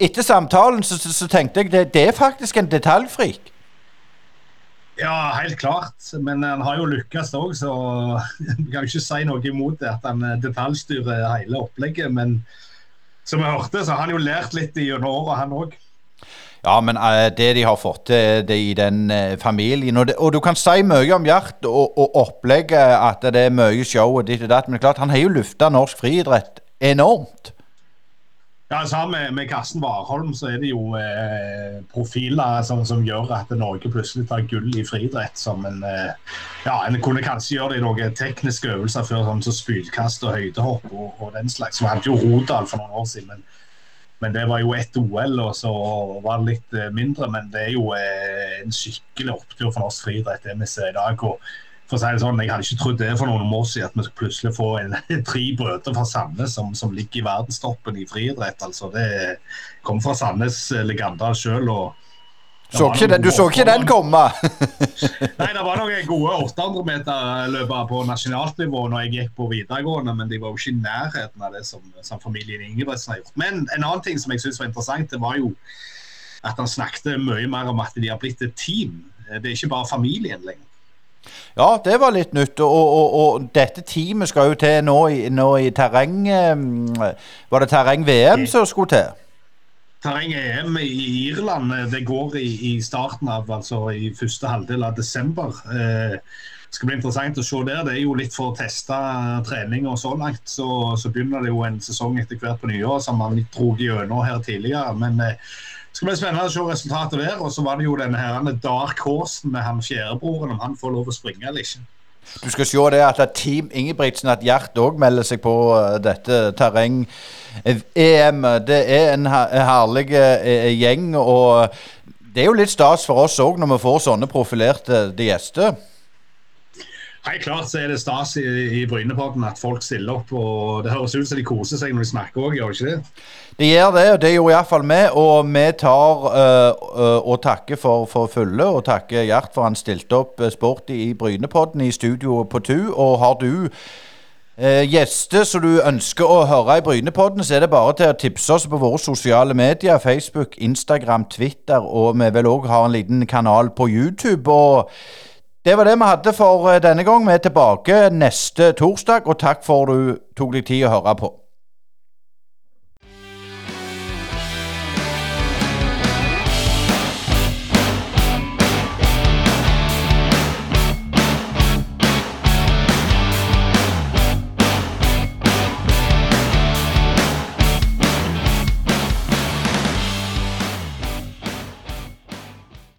etter samtalen så, så, tenkte jeg det, det er faktisk en detaljfrik. Ja, helt klart. Men han har jo lykkes òg, så jeg kan ikke si noe imot det at han detaljstyrer hele opplegget. Men som jeg hørte, så har han jo lært litt gjennom åra, han òg. Ja, men uh, det de har fått til i den uh, familien og, det, og, du kan si mye om Gjert og, og, opplegget, at det er mye show og ditt og datt, men klart, han har jo lufta norsk friidrett enormt. Ja, Sammen med, med Karsten Warholm så er det jo eh, profiler som, som, gjør at Norge plutselig tar gull i friidrett. som en, eh, ja, En kunne kanskje gjøre det i noen tekniske øvelser før, sånn som spydkast og høydehopp og, og den slags. Som hadde jo Rodal for noen år siden. men men det var jo ett OL, og så var det litt eh, mindre. Men det er jo eh, en skikkelig opptur for norsk friidrett, det vi ser i dag. og for å si det sånn, Jeg hadde ikke trodd det for noen år siden, at vi plutselig får en, tre brødre fra Sandnes som, som, ligger i verdenstoppen i friidrett. Altså, det kommer fra Sandnes eh, legender sjøl. Så den, du så ikke den komme? Nei, det var noen gode 800-meterløpere på nasjonalt nivå når jeg gikk på videregående, men de var jo ikke i nærheten av det som, som familien Ingebrigtsen har gjort. Men en annen ting som jeg syns var interessant, det var jo at han snakket mye mer om at de har blitt et team. Det er ikke bare familien lenger. Ja, det var litt nytt. Og, og, og dette teamet skal jo til nå i, nå i terreng eh, Var det terreng-VM som skulle til? terreng-EM i Irland eh, det går i, i, starten av, altså i første halvdel av desember. Eh, det skal bli interessant å se der. Det er jo litt for å teste trening og så langt. Så, så, begynner det jo en sesong etter hvert på nyår som man dro gjennom her tidligere. Men eh, det skal bli spennende å se resultatet der. Og så var det jo denne her dark horsen med han fjerdebroren, om han får lov å springe eller ikke. Du skal se det at Team Ingebrigtsen, at Gjert òg melder seg på uh, dette terreng-EM. Det er en herlig uh, gjeng. Og det er jo litt stas for oss òg når vi får sånne profilerte gjester. Helt klart så er det stas i, i Brynepodden at folk stiller opp. og Det høres ut som de koser seg når de snakker òg, gjør de ikke det? De gjør det, og det gjorde iallfall vi. Og vi tar uh, uh, og takker for, for fulle, og takker Gjert for han stilte opp uh, sporty i Brynepodden i studio på Tu. Og har du uh, gjester som du ønsker å høre i Brynepodden, så er det bare til å tipse oss på våre sosiale medier. Facebook, Instagram, Twitter, og vi vil òg ha en liten kanal på YouTube. og det var det vi hadde for denne gang. Vi er tilbake neste torsdag, og takk for du tok deg tid å høre på.